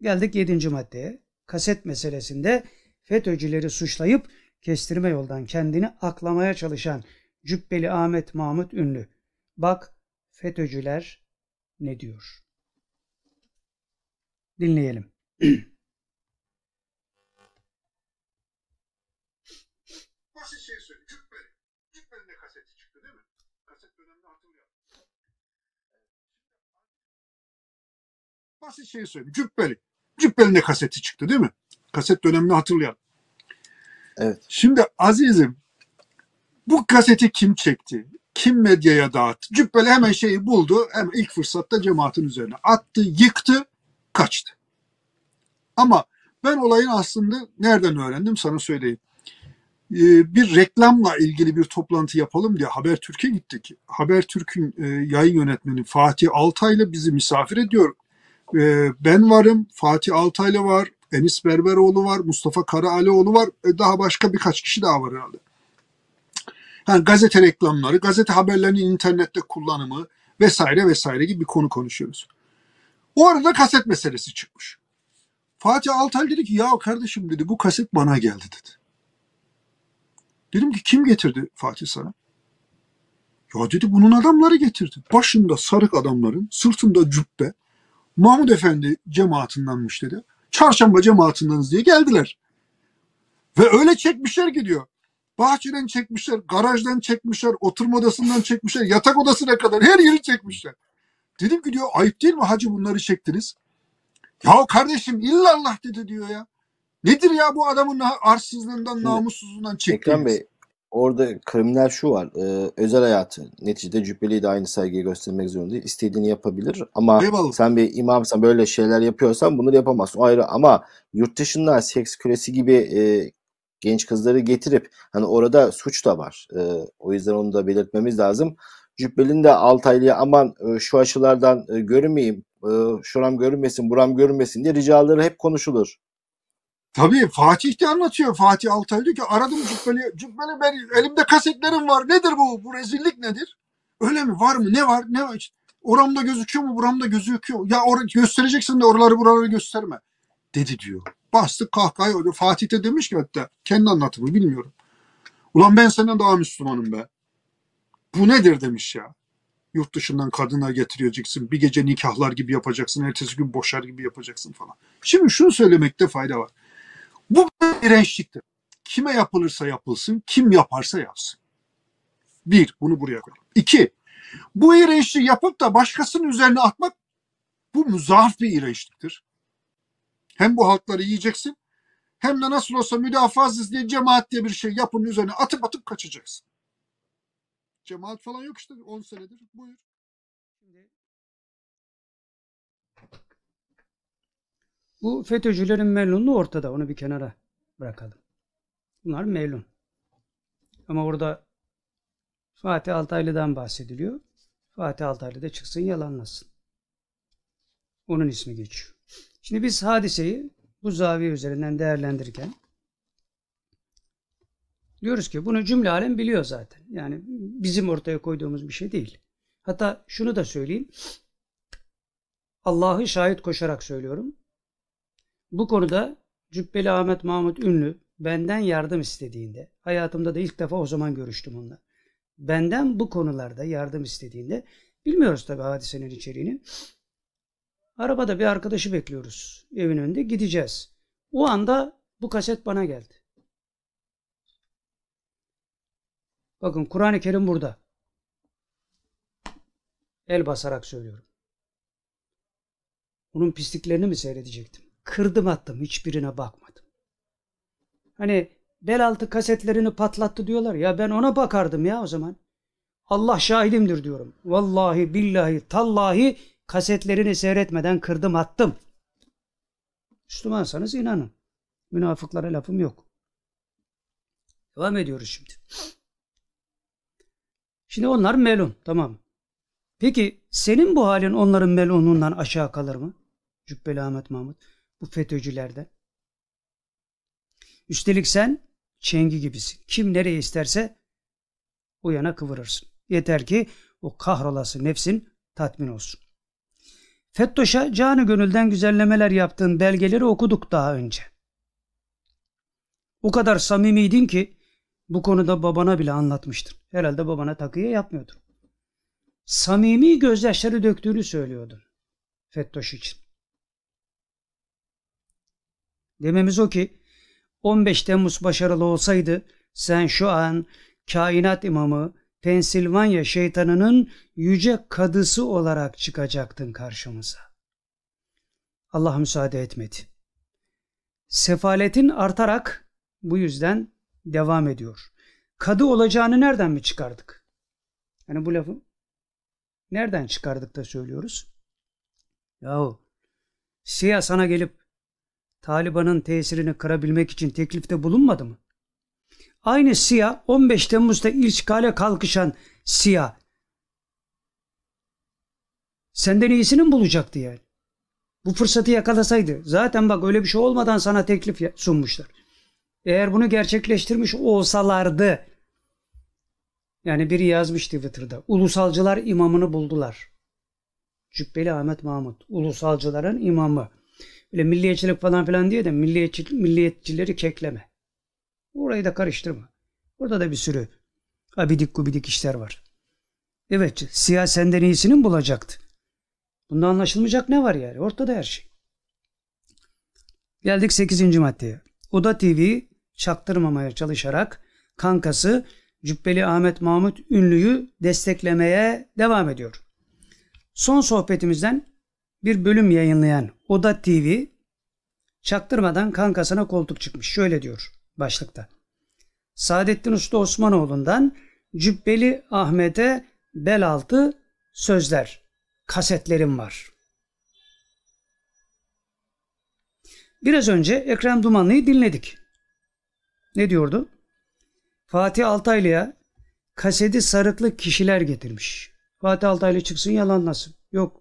Geldik yedinci maddeye. Kaset meselesinde FETÖ'cüleri suçlayıp kestirme yoldan kendini aklamaya çalışan Cübbeli Ahmet Mahmut Ünlü. Bak FETÖ'cüler ne diyor? Dinleyelim. Basit şey söyleyeyim. Cübbeli. Cübbeli'nin de kaseti çıktı değil mi? Kaset dönemini hatırlıyorum. Basit şey söyleyeyim. Cübbeli. Cübbeli'nin de kaseti çıktı değil mi? Kaset dönemini hatırlayalım. Evet. Şimdi azizim bu kaseti kim çekti? Kim medyaya dağıttı? Cübbeli hemen şeyi buldu. Hemen ilk fırsatta cemaatin üzerine attı, yıktı, kaçtı. Ama ben olayın aslında nereden öğrendim sana söyleyeyim. Ee, bir reklamla ilgili bir toplantı yapalım diye Habertürk'e gittik. Habertürk'ün e, yayın yönetmeni Fatih Altaylı bizi misafir ediyor. Ee, ben varım, Fatih Altaylı var, Enis Berberoğlu var, Mustafa Karaalioğlu var, e, daha başka birkaç kişi daha var herhalde. Yani gazete reklamları, gazete haberlerinin internette kullanımı vesaire vesaire gibi bir konu konuşuyoruz. O arada kaset meselesi çıkmış. Fatih Altaylı dedi ki ya kardeşim dedi bu kaset bana geldi dedi. Dedim ki kim getirdi Fatih sana? Ya dedi bunun adamları getirdi. Başında sarık adamların, sırtında cübbe. Mahmud Efendi cemaatindenmiş dedi. Çarşamba cemaatindeniz diye geldiler. Ve öyle çekmişler gidiyor. Bahçeden çekmişler, garajdan çekmişler, oturma odasından çekmişler, yatak odasına kadar her yeri çekmişler. Dedim ki diyor ayıp değil mi hacı bunları çektiniz? Ya kardeşim illallah dedi diyor ya. Nedir ya bu adamın arsızlığından, namussuzluğundan Ekrem çektiğiniz? Bey orada kriminal şu var. e, özel hayatı. Neticede Cübbeli'ye de aynı saygıyı göstermek zorunda değil. İstediğini yapabilir ama Eyvallah. sen bir imamsan böyle şeyler yapıyorsan bunları yapamazsın. O ayrı ama yurt dışında seks kölesi gibi e, genç kızları getirip hani orada suç da var. E, o yüzden onu da belirtmemiz lazım. Cübbeli'nin de Altaylı'ya aman e, şu açılardan e, görünmeyeyim, e, şuram görünmesin, buram görünmesin diye ricaları hep konuşulur. Tabii Fatih de anlatıyor. Fatih Altay diyor ki aradım Cübbeli. Cübbeli ben elimde kasetlerim var. Nedir bu? Bu rezillik nedir? Öyle mi? Var mı? Ne var? Ne var? Oramda gözüküyor mu? Buramda gözüküyor. Ya or göstereceksin de oraları buraları gösterme. Dedi diyor. Bastık kahkahayı öyle. Fatih de demiş ki hatta kendi anlatımı bilmiyorum. Ulan ben senden daha Müslümanım be. Bu nedir demiş ya. Yurt dışından kadına getireceksin. Bir gece nikahlar gibi yapacaksın. Ertesi gün boşar gibi yapacaksın falan. Şimdi şunu söylemekte fayda var. Bu bir iğrençliktir. Kime yapılırsa yapılsın, kim yaparsa yapsın. Bir, bunu buraya koyalım. İki, bu iğrençliği yapıp da başkasının üzerine atmak bu müzaaf bir iğrençliktir. Hem bu halkları yiyeceksin hem de nasıl olsa müdafaatsız diye cemaat diye bir şey yapın üzerine atıp atıp kaçacaksın. Cemaat falan yok işte 10 senedir. Buyur. Şimdi bu FETÖ'cülerin melunluğu ortada. Onu bir kenara bırakalım. Bunlar melun. Ama orada Fatih Altaylı'dan bahsediliyor. Fatih Altaylı da çıksın yalanlasın. Onun ismi geçiyor. Şimdi biz hadiseyi bu zaviye üzerinden değerlendirirken diyoruz ki bunu cümle alem biliyor zaten. Yani bizim ortaya koyduğumuz bir şey değil. Hatta şunu da söyleyeyim. Allah'ı şahit koşarak söylüyorum. Bu konuda Cübbeli Ahmet Mahmut Ünlü benden yardım istediğinde, hayatımda da ilk defa o zaman görüştüm onunla. Benden bu konularda yardım istediğinde, bilmiyoruz tabii hadisenin içeriğini. Arabada bir arkadaşı bekliyoruz. Evin önünde gideceğiz. O anda bu kaset bana geldi. Bakın Kur'an-ı Kerim burada. El basarak söylüyorum. Bunun pisliklerini mi seyredecektim? Kırdım attım. Hiçbirine bakmadım. Hani bel altı kasetlerini patlattı diyorlar. Ya ben ona bakardım ya o zaman. Allah şahidimdir diyorum. Vallahi billahi tallahi kasetlerini seyretmeden kırdım attım. Müslümansanız inanın. Münafıklara lafım yok. Devam ediyoruz şimdi. Şimdi onlar melun. Tamam. Peki senin bu halin onların melunundan aşağı kalır mı? Cübbeli Ahmet Mahmut. Bu FETÖ'cülerden. Üstelik sen çengi gibisin. Kim nereye isterse o yana kıvırırsın. Yeter ki o kahrolası nefsin tatmin olsun. Fettoş'a canı gönülden güzellemeler yaptığın belgeleri okuduk daha önce. O kadar samimiydin ki bu konuda babana bile anlatmıştın. Herhalde babana takıya yapmıyordun. Samimi gözyaşları döktüğünü söylüyordun. Fettoş için. Dememiz o ki 15 Temmuz başarılı olsaydı sen şu an kainat imamı Pensilvanya şeytanının yüce kadısı olarak çıkacaktın karşımıza. Allah müsaade etmedi. Sefaletin artarak bu yüzden devam ediyor. Kadı olacağını nereden mi çıkardık? Yani bu lafı nereden çıkardık da söylüyoruz? Yahu Siyah sana gelip Taliban'ın tesirini kırabilmek için teklifte bulunmadı mı? Aynı Siyah 15 Temmuz'da işgale kalkışan Siyah senden iyisini mi bulacaktı yani? Bu fırsatı yakalasaydı. Zaten bak öyle bir şey olmadan sana teklif sunmuşlar. Eğer bunu gerçekleştirmiş olsalardı yani biri yazmış Twitter'da. Ulusalcılar imamını buldular. Cübbeli Ahmet Mahmut. Ulusalcıların imamı. Öyle milliyetçilik falan filan diye de milliyetçi, milliyetçileri kekleme. Orayı da karıştırma. Orada da bir sürü abidik gubidik işler var. Evet siyah senden iyisini mi bulacaktı? Bunda anlaşılmayacak ne var yani? Ortada her şey. Geldik 8. maddeye. Oda TV çaktırmamaya çalışarak kankası Cübbeli Ahmet Mahmut Ünlü'yü desteklemeye devam ediyor. Son sohbetimizden bir bölüm yayınlayan Oda TV çaktırmadan kankasına koltuk çıkmış. Şöyle diyor başlıkta. Saadettin Usta Osmanoğlu'ndan Cübbeli Ahmet'e bel altı sözler, kasetlerim var. Biraz önce Ekrem Dumanlı'yı dinledik. Ne diyordu? Fatih Altaylı'ya kaseti sarıklı kişiler getirmiş. Fatih Altaylı çıksın yalanlasın. Yok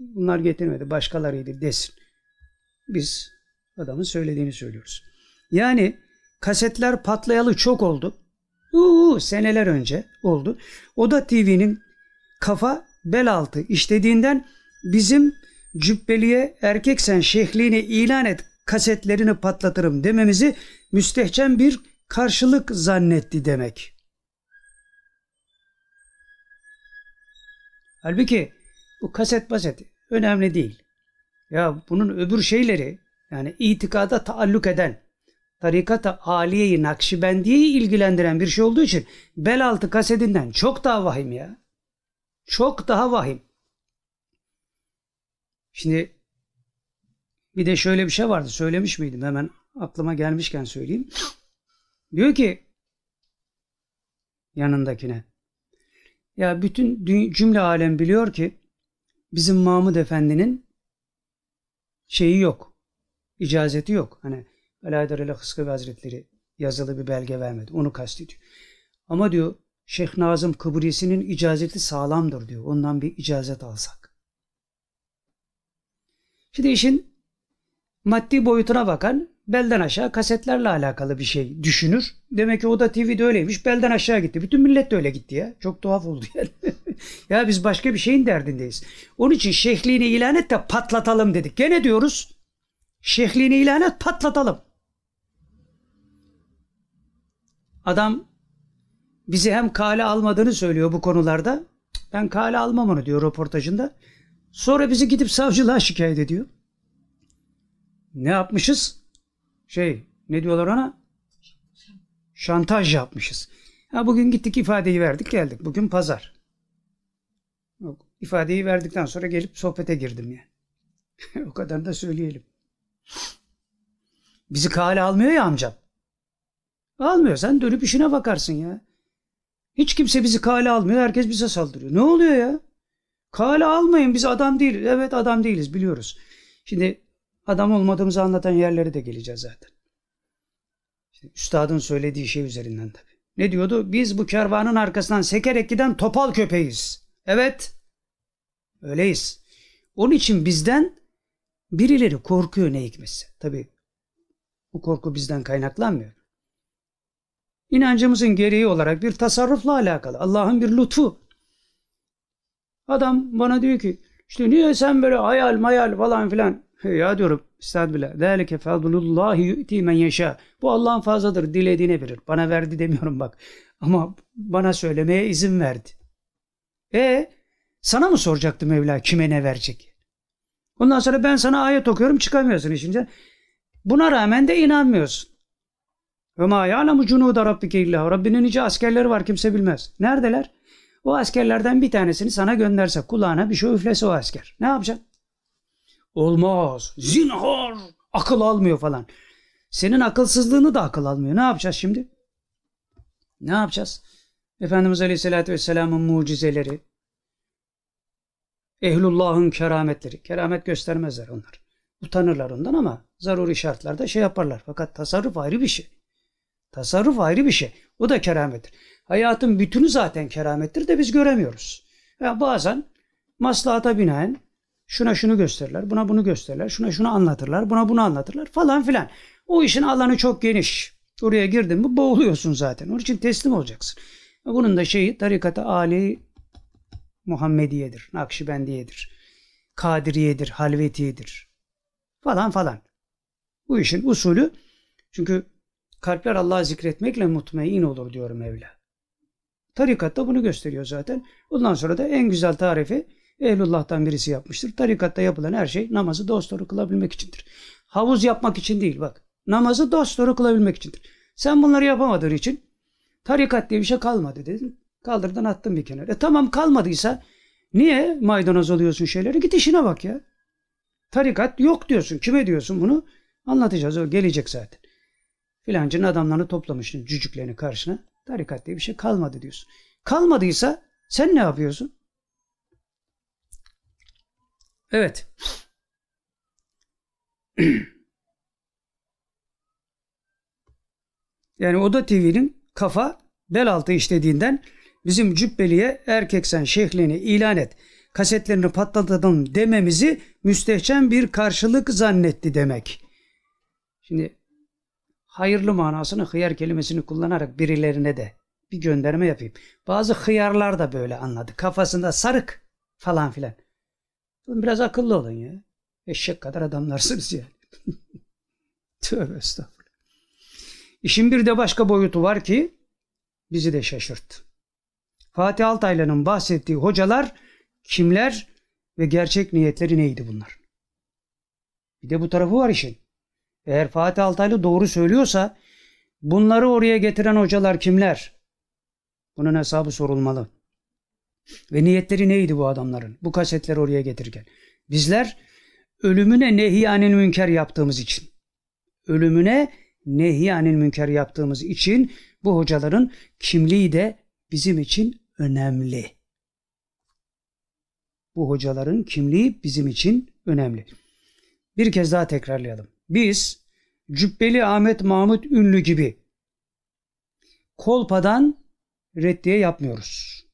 bunlar getirmedi başkalarıydı desin. Biz adamın söylediğini söylüyoruz. Yani kasetler patlayalı çok oldu. Uuu, seneler önce oldu. O da TV'nin kafa bel altı işlediğinden bizim cübbeliye erkeksen şehliğini ilan et kasetlerini patlatırım dememizi müstehcen bir karşılık zannetti demek. Halbuki bu kaset baset önemli değil. Ya bunun öbür şeyleri yani itikada taalluk eden tarikat-ı aliyeyi Nakşibendiye'yi ilgilendiren bir şey olduğu için bel altı kasetinden çok daha vahim ya. Çok daha vahim. Şimdi bir de şöyle bir şey vardı. Söylemiş miydim? Hemen aklıma gelmişken söyleyeyim. Diyor ki yanındakine ya bütün cümle alem biliyor ki bizim Mahmud Efendi'nin şeyi yok. icazeti yok. Hani ile Hıskıvi Hazretleri yazılı bir belge vermedi. Onu kastediyor. Ama diyor Şeyh Nazım Kıbrisi'nin icazeti sağlamdır diyor. Ondan bir icazet alsak. Şimdi işin maddi boyutuna bakan belden aşağı kasetlerle alakalı bir şey düşünür. Demek ki o da TV'de öyleymiş. Belden aşağı gitti. Bütün millet de öyle gitti ya. Çok tuhaf oldu yani. ya biz başka bir şeyin derdindeyiz. Onun için şeyhliğini ilan et de patlatalım dedik. Gene diyoruz. Şeyhliğini ilan et patlatalım. Adam bizi hem kale almadığını söylüyor bu konularda. Ben kale almam onu diyor röportajında. Sonra bizi gidip savcılığa şikayet ediyor. Ne yapmışız? Şey ne diyorlar ona? Şantaj yapmışız. Ha, bugün gittik ifadeyi verdik geldik. Bugün pazar. İfadeyi verdikten sonra gelip sohbete girdim yani. o kadar da söyleyelim. Bizi kale almıyor ya amcam. Almıyor. Sen dönüp işine bakarsın ya. Hiç kimse bizi kale almıyor. Herkes bize saldırıyor. Ne oluyor ya? Kale almayın. Biz adam değiliz. Evet adam değiliz biliyoruz. Şimdi adam olmadığımızı anlatan yerlere de geleceğiz zaten. İşte üstadın söylediği şey üzerinden tabii. Ne diyordu? Biz bu kervanın arkasından sekerek giden topal köpeğiz. Evet. Öyleyiz. Onun için bizden birileri korkuyor ne hikmetse. Tabii bu korku bizden kaynaklanmıyor. İnancımızın gereği olarak bir tasarrufla alakalı. Allah'ın bir lütfu. Adam bana diyor ki İşte niye sen böyle hayal mayal falan filan. Ya diyorum estağfirullah. Zâlike fadlullahi yu'ti men yeşâ. Bu Allah'ın fazladır. Dilediğine verir. Bana verdi demiyorum bak. Ama bana söylemeye izin verdi. E sana mı soracaktı Mevla kime ne verecek? Ondan sonra ben sana ayet okuyorum çıkamıyorsun işince. Buna rağmen de inanmıyorsun. Ve ma ya'lemu cunuda rabbike illa. Rabbinin nice askerleri var kimse bilmez. Neredeler? O askerlerden bir tanesini sana gönderse kulağına bir şey üflese o asker. Ne yapacaksın? Olmaz. Zinhar. Akıl almıyor falan. Senin akılsızlığını da akıl almıyor. Ne yapacağız şimdi? Ne yapacağız? Efendimiz Aleyhisselatü Vesselam'ın mucizeleri, Ehlullah'ın kerametleri. Keramet göstermezler onlar. Utanırlar ondan ama zaruri şartlarda şey yaparlar. Fakat tasarruf ayrı bir şey. Tasarruf ayrı bir şey. O da keramettir. Hayatın bütünü zaten keramettir de biz göremiyoruz. Ya bazen maslahata binaen şuna şunu gösterirler, buna bunu gösterirler, şuna şunu anlatırlar, buna bunu anlatırlar falan filan. O işin alanı çok geniş. Oraya girdin mi boğuluyorsun zaten. Onun için teslim olacaksın. Bunun da şeyi tarikatı Ali Muhammediyedir, Nakşibendiyedir, Kadiriyedir, Halvetiyedir falan falan. Bu işin usulü çünkü kalpler Allah'ı zikretmekle mutmain olur diyor Mevla. Tarikatta bunu gösteriyor zaten. Ondan sonra da en güzel tarifi Ehlullah'tan birisi yapmıştır. Tarikatta yapılan her şey namazı dosdoğru kılabilmek içindir. Havuz yapmak için değil bak. Namazı dosdoğru kılabilmek içindir. Sen bunları yapamadığın için tarikat diye bir şey kalmadı dedin. Kaldırdın attın bir kenara. E tamam kalmadıysa niye maydanoz oluyorsun şeyleri? Git işine bak ya. Tarikat yok diyorsun. Kime diyorsun bunu? Anlatacağız. O gelecek zaten. Filancının adamlarını toplamışsın cücüklerini karşına. Tarikat diye bir şey kalmadı diyorsun. Kalmadıysa sen ne yapıyorsun? Evet. yani Oda TV'nin kafa bel altı işlediğinden bizim cübbeliye erkeksen şeklini ilan et, kasetlerini patlatalım dememizi müstehcen bir karşılık zannetti demek. Şimdi hayırlı manasını hıyar kelimesini kullanarak birilerine de bir gönderme yapayım. Bazı hıyarlar da böyle anladı. Kafasında sarık falan filan. Biraz akıllı olun ya. Eşek kadar adamlarsınız yani. Tövbe estağfurullah. İşin bir de başka boyutu var ki bizi de şaşırttı. Fatih Altaylı'nın bahsettiği hocalar kimler ve gerçek niyetleri neydi bunlar? Bir de bu tarafı var işin. Eğer Fatih Altaylı doğru söylüyorsa bunları oraya getiren hocalar kimler? Bunun hesabı sorulmalı. Ve niyetleri neydi bu adamların? Bu kasetleri oraya getirirken. Bizler ölümüne nehyanil münker yaptığımız için. Ölümüne nehyanil münker yaptığımız için bu hocaların kimliği de bizim için önemli. Bu hocaların kimliği bizim için önemli. Bir kez daha tekrarlayalım. Biz Cübbeli Ahmet Mahmut Ünlü gibi kolpadan reddiye yapmıyoruz.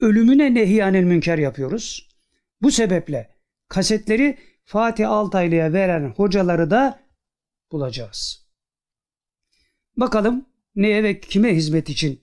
Ölümüne nehyanel münker yapıyoruz. Bu sebeple kasetleri Fatih Altaylı'ya veren hocaları da bulacağız. Bakalım neye ve kime hizmet için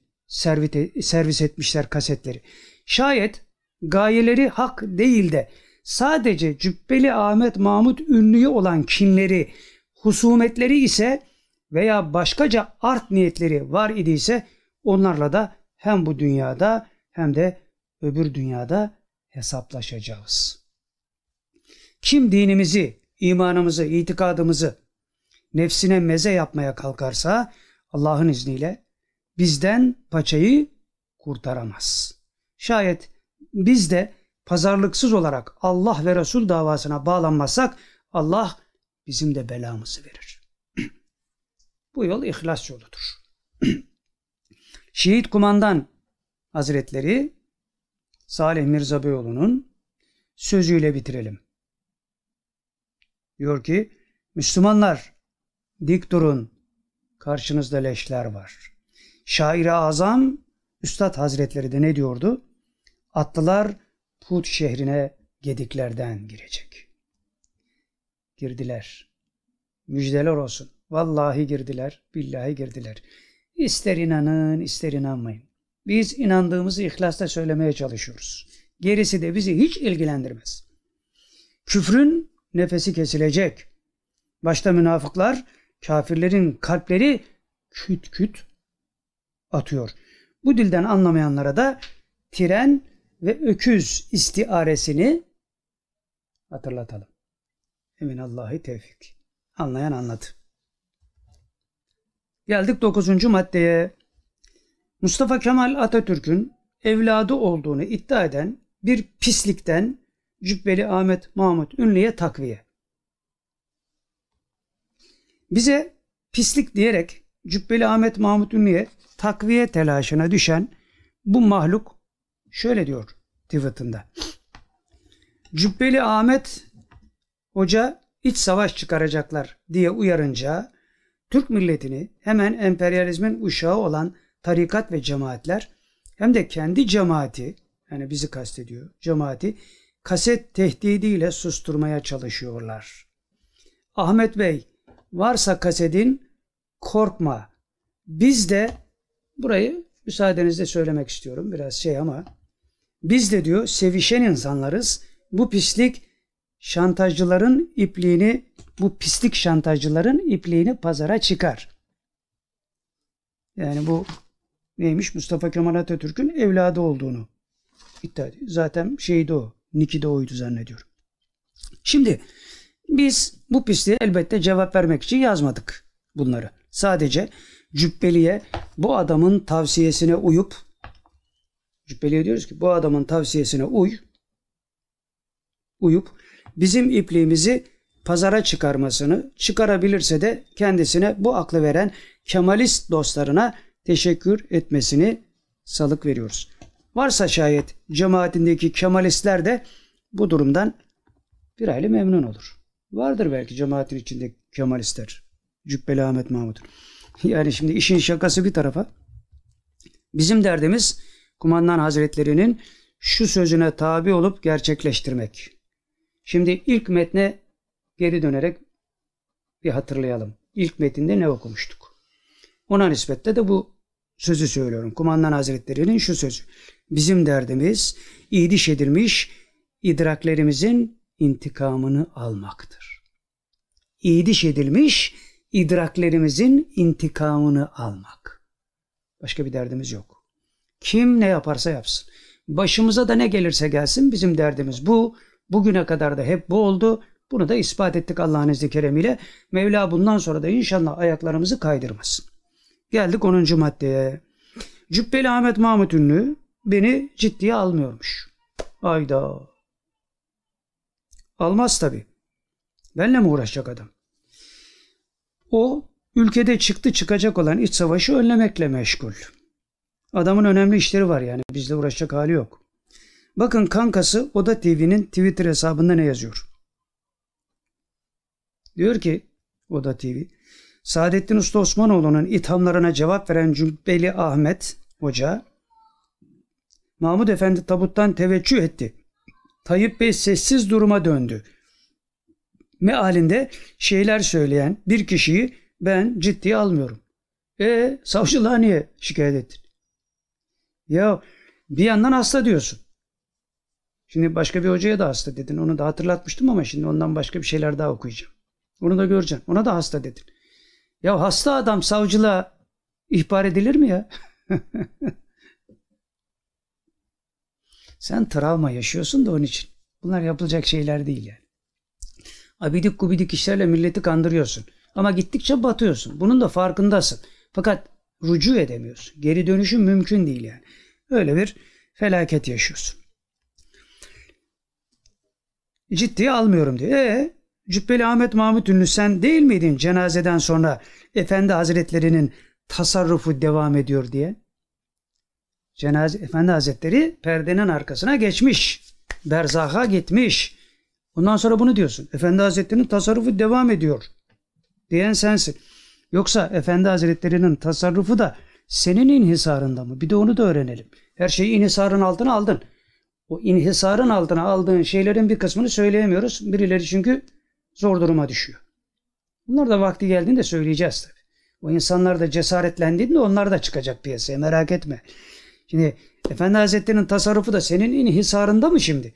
servis etmişler kasetleri. Şayet gayeleri hak değil de sadece Cübbeli Ahmet Mahmut ünlüyü olan kinleri, husumetleri ise veya başkaca art niyetleri var idiyse onlarla da hem bu dünyada hem de öbür dünyada hesaplaşacağız. Kim dinimizi, imanımızı, itikadımızı nefsine meze yapmaya kalkarsa Allah'ın izniyle bizden paçayı kurtaramaz. Şayet biz de pazarlıksız olarak Allah ve Resul davasına bağlanmazsak Allah bizim de belamızı verir. Bu yol ihlas yoludur. Şehit kumandan hazretleri Salih Mirza Beyoğlu'nun sözüyle bitirelim. Diyor ki Müslümanlar dik durun karşınızda leşler var. Şair-i Azam Üstad Hazretleri de ne diyordu? Atlılar Put şehrine gediklerden girecek. Girdiler. Müjdeler olsun. Vallahi girdiler, billahi girdiler. İster inanın, ister inanmayın. Biz inandığımızı ihlasla söylemeye çalışıyoruz. Gerisi de bizi hiç ilgilendirmez. Küfrün nefesi kesilecek. Başta münafıklar, kafirlerin kalpleri küt küt atıyor. Bu dilden anlamayanlara da tren ve öküz istiaresini hatırlatalım. Emin Allah'ı tevfik. Anlayan anladı. Geldik dokuzuncu maddeye. Mustafa Kemal Atatürk'ün evladı olduğunu iddia eden bir pislikten Cübbeli Ahmet Mahmut Ünlü'ye takviye. Bize pislik diyerek Cübbeli Ahmet Mahmut Ünlü'ye takviye telaşına düşen bu mahluk şöyle diyor tweetinde. Cübbeli Ahmet Hoca iç savaş çıkaracaklar diye uyarınca Türk milletini hemen emperyalizmin uşağı olan tarikat ve cemaatler hem de kendi cemaati yani bizi kastediyor cemaati kaset tehdidiyle susturmaya çalışıyorlar. Ahmet Bey varsa kasetin korkma. Biz de burayı müsaadenizle söylemek istiyorum biraz şey ama biz de diyor sevişen insanlarız. Bu pislik şantajcıların ipliğini bu pislik şantajcıların ipliğini pazara çıkar. Yani bu neymiş? Mustafa Kemal Atatürk'ün evladı olduğunu iddia ediyor. Zaten şeydi o. Niki de oydu zannediyorum. Şimdi biz bu pisliğe elbette cevap vermek için yazmadık bunları. Sadece Cübbeli'ye bu adamın tavsiyesine uyup Cübbeli'ye diyoruz ki bu adamın tavsiyesine uy uyup bizim ipliğimizi pazara çıkarmasını, çıkarabilirse de kendisine bu aklı veren Kemalist dostlarına teşekkür etmesini salık veriyoruz. Varsa şayet cemaatindeki Kemalistler de bu durumdan bir aile memnun olur. Vardır belki cemaatin içinde Kemalistler. Cübbeli Ahmet Mahmut. Yani şimdi işin şakası bir tarafa. Bizim derdimiz kumandan hazretlerinin şu sözüne tabi olup gerçekleştirmek. Şimdi ilk metne geri dönerek bir hatırlayalım. İlk metinde ne okumuştuk? Ona nispetle de bu sözü söylüyorum. Kumandan Hazretleri'nin şu sözü. Bizim derdimiz idiş edilmiş idraklerimizin intikamını almaktır. İdiş edilmiş idraklerimizin intikamını almak. Başka bir derdimiz yok. Kim ne yaparsa yapsın. Başımıza da ne gelirse gelsin bizim derdimiz bu. Bugüne kadar da hep bu oldu. Bunu da ispat ettik Allah'ın izni keremiyle. Mevla bundan sonra da inşallah ayaklarımızı kaydırmasın. Geldik 10. maddeye. Cübbeli Ahmet Mahmut Ünlü beni ciddiye almıyormuş. Ayda. Almaz tabi. Benle mi uğraşacak adam? O ülkede çıktı çıkacak olan iç savaşı önlemekle meşgul. Adamın önemli işleri var yani bizle uğraşacak hali yok. Bakın kankası Oda TV'nin Twitter hesabında ne yazıyor? Diyor ki Oda TV Saadettin Usta Osmanoğlu'nun ithamlarına cevap veren Cübbeli Ahmet Hoca Mahmud Efendi tabuttan teveccüh etti. Tayyip Bey sessiz duruma döndü. Mealinde şeyler söyleyen bir kişiyi ben ciddiye almıyorum. E savcılığa niye şikayet ettin? Ya bir yandan hasta diyorsun. Şimdi başka bir hocaya da hasta dedin. Onu da hatırlatmıştım ama şimdi ondan başka bir şeyler daha okuyacağım. Onu da göreceğim. Ona da hasta dedin. Ya hasta adam savcılığa ihbar edilir mi ya? Sen travma yaşıyorsun da onun için. Bunlar yapılacak şeyler değil yani. Abidik gubidik işlerle milleti kandırıyorsun. Ama gittikçe batıyorsun. Bunun da farkındasın. Fakat rucu edemiyorsun. Geri dönüşün mümkün değil yani. Öyle bir felaket yaşıyorsun. Ciddiye almıyorum diyor. E Cübbeli Ahmet Mahmut Ünlü sen değil miydin cenazeden sonra Efendi Hazretlerinin tasarrufu devam ediyor diye? Cenaze Efendi Hazretleri perdenin arkasına geçmiş. Berzaha gitmiş. Ondan sonra bunu diyorsun. Efendi Hazretleri'nin tasarrufu devam ediyor. Diyen sensin. Yoksa Efendi Hazretleri'nin tasarrufu da senin inhisarında mı? Bir de onu da öğrenelim. Her şeyi inhisarın altına aldın. O inhisarın altına aldığın şeylerin bir kısmını söyleyemiyoruz. Birileri çünkü zor duruma düşüyor. Bunlar da vakti geldiğinde söyleyeceğiz tabii. O insanlar da cesaretlendiğinde onlar da çıkacak piyasaya merak etme. Şimdi Efendi Hazretleri'nin tasarrufu da senin inhisarında mı şimdi?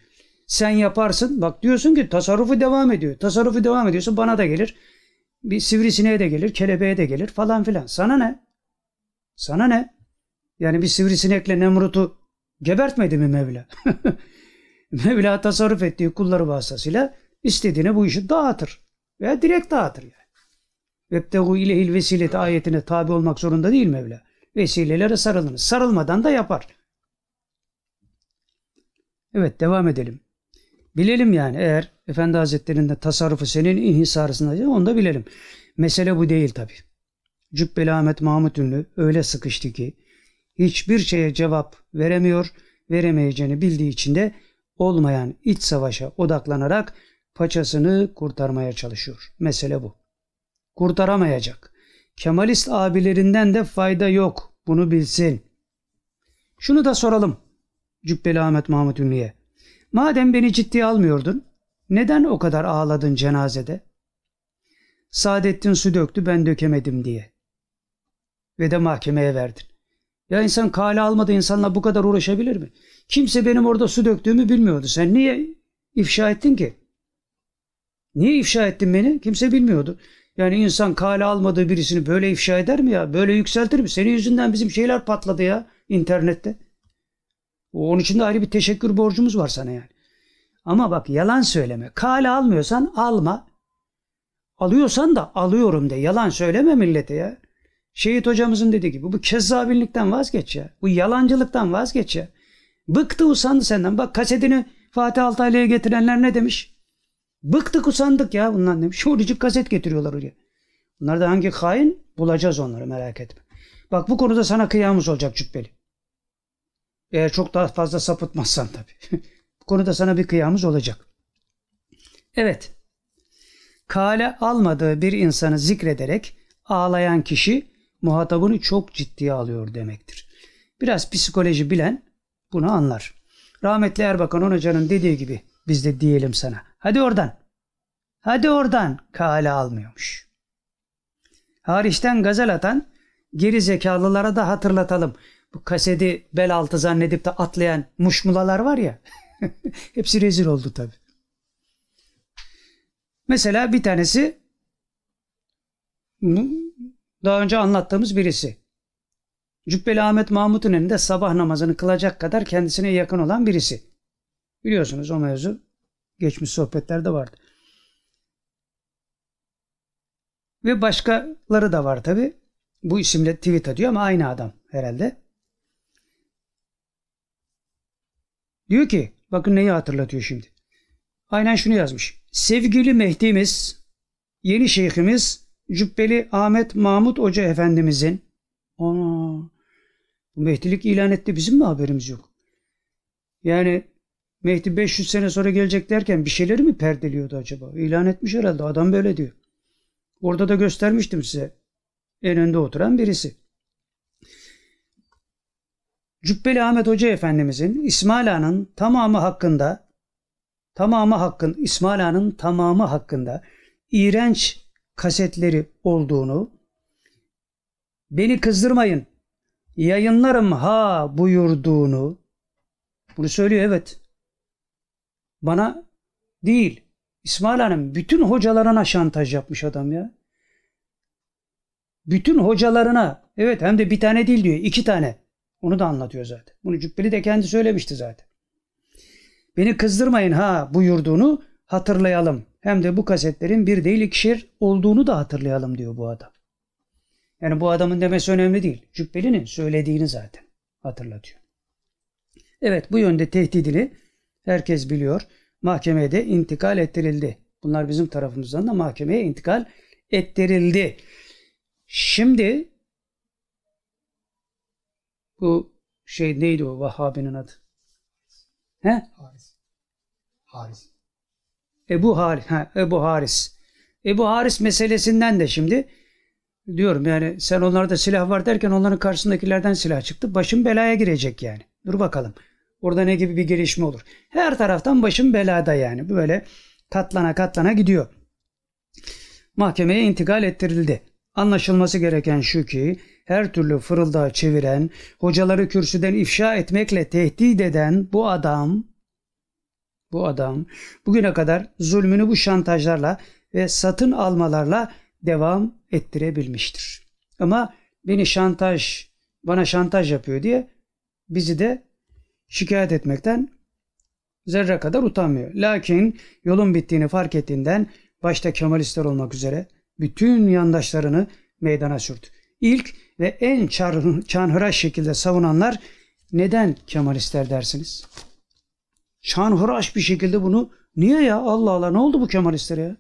Sen yaparsın. Bak diyorsun ki tasarrufu devam ediyor. Tasarrufu devam ediyorsun bana da gelir. Bir sivrisineğe de gelir, kelebeğe de gelir falan filan. Sana ne? Sana ne? Yani bir sivrisinekle Nemrut'u gebertmedi mi Mevla? Mevla tasarruf ettiği kulları vasıtasıyla istediğine bu işi dağıtır. Veya direkt dağıtır yani. Vebtehu ilehil vesileti ayetine tabi olmak zorunda değil Mevla. Vesilelere sarılınız. Sarılmadan da yapar. Evet devam edelim. Bilelim yani eğer Efendi Hazretleri'nin de tasarrufu senin inhisarısında onu da bilelim. Mesele bu değil tabi. Cübbeli Ahmet Mahmut Ünlü öyle sıkıştı ki hiçbir şeye cevap veremiyor, veremeyeceğini bildiği için de olmayan iç savaşa odaklanarak paçasını kurtarmaya çalışıyor. Mesele bu. Kurtaramayacak. Kemalist abilerinden de fayda yok. Bunu bilsin. Şunu da soralım. Cübbeli Ahmet Mahmut Ünlü'ye. Madem beni ciddiye almıyordun, neden o kadar ağladın cenazede? Saadettin su döktü ben dökemedim diye. Ve de mahkemeye verdin. Ya insan kale almadı insanla bu kadar uğraşabilir mi? Kimse benim orada su döktüğümü bilmiyordu. Sen niye ifşa ettin ki? Niye ifşa ettin beni? Kimse bilmiyordu. Yani insan kale almadığı birisini böyle ifşa eder mi ya? Böyle yükseltir mi? Senin yüzünden bizim şeyler patladı ya internette. Onun için de ayrı bir teşekkür borcumuz var sana yani. Ama bak yalan söyleme. Kale almıyorsan alma. Alıyorsan da alıyorum de. Yalan söyleme millete ya. Şehit hocamızın dediği gibi bu kezzabinlikten vazgeç ya. Bu yalancılıktan vazgeç ya. Bıktı usandı senden. Bak kasetini Fatih Altaylı'ya getirenler ne demiş? Bıktık usandık ya bundan demiş. Şurucuk kaset getiriyorlar oraya. Bunlar da hangi hain? Bulacağız onları merak etme. Bak bu konuda sana kıyamız olacak Cübbeli. Eğer çok daha fazla sapıtmazsan tabii. bu konuda sana bir kıyamız olacak. Evet. Kale almadığı bir insanı zikrederek ağlayan kişi muhatabını çok ciddiye alıyor demektir. Biraz psikoloji bilen bunu anlar. Rahmetli Erbakan Hoca'nın dediği gibi biz de diyelim sana. Hadi oradan. Hadi oradan kale almıyormuş. Hariçten gazel atan geri zekalılara da hatırlatalım. Bu kaseti bel altı zannedip de atlayan muşmulalar var ya. hepsi rezil oldu tabi. Mesela bir tanesi daha önce anlattığımız birisi. Cübbeli Ahmet Mahmut'un elinde sabah namazını kılacak kadar kendisine yakın olan birisi. Biliyorsunuz o mevzu geçmiş sohbetlerde vardı. Ve başkaları da var tabi. Bu isimle tweet atıyor ama aynı adam herhalde. Diyor ki bakın neyi hatırlatıyor şimdi. Aynen şunu yazmış. Sevgili Mehdi'miz, yeni şeyhimiz Cübbeli Ahmet Mahmut Hoca Efendimizin ana bu Mehdilik ilan etti bizim mi haberimiz yok? Yani Mehdi 500 sene sonra gelecek derken bir şeyleri mi perdeliyordu acaba? İlan etmiş herhalde adam böyle diyor. Orada da göstermiştim size. En önde oturan birisi. Cübbeli Ahmet Hoca Efendimizin İsmail Ağa'nın tamamı hakkında tamamı hakkın İsmail Ağa'nın tamamı hakkında iğrenç kasetleri olduğunu beni kızdırmayın yayınlarım ha buyurduğunu bunu söylüyor evet. Bana değil. İsmail Hanım bütün hocalarına şantaj yapmış adam ya. Bütün hocalarına evet hem de bir tane değil diyor iki tane. Onu da anlatıyor zaten. Bunu Cübbeli de kendi söylemişti zaten. Beni kızdırmayın ha buyurduğunu hatırlayalım. Hem de bu kasetlerin bir değil ikişer olduğunu da hatırlayalım diyor bu adam. Yani bu adamın demesi önemli değil. Cübbeli'nin söylediğini zaten hatırlatıyor. Evet bu yönde tehdidini herkes biliyor. Mahkemeye de intikal ettirildi. Bunlar bizim tarafımızdan da mahkemeye intikal ettirildi. Şimdi bu şey neydi o Vahhabi'nin adı? He? Haris. Haris. Ebu Haris. Ha, Ebu Haris. Ebu Haris meselesinden de şimdi diyorum yani sen onlarda silah var derken onların karşısındakilerden silah çıktı. Başım belaya girecek yani. Dur bakalım. Orada ne gibi bir gelişme olur. Her taraftan başım belada yani. Böyle katlana katlana gidiyor. Mahkemeye intikal ettirildi. Anlaşılması gereken şu ki her türlü fırıldağı çeviren, hocaları kürsüden ifşa etmekle tehdit eden bu adam bu adam bugüne kadar zulmünü bu şantajlarla ve satın almalarla devam ettirebilmiştir. Ama beni şantaj, bana şantaj yapıyor diye bizi de şikayet etmekten zerre kadar utanmıyor. Lakin yolun bittiğini fark ettiğinden başta Kemalistler olmak üzere bütün yandaşlarını meydana sürdü. İlk ve en çanhıraş şekilde savunanlar neden Kemalistler dersiniz? Çanhıraş bir şekilde bunu niye ya Allah Allah ne oldu bu Kemalistlere ya?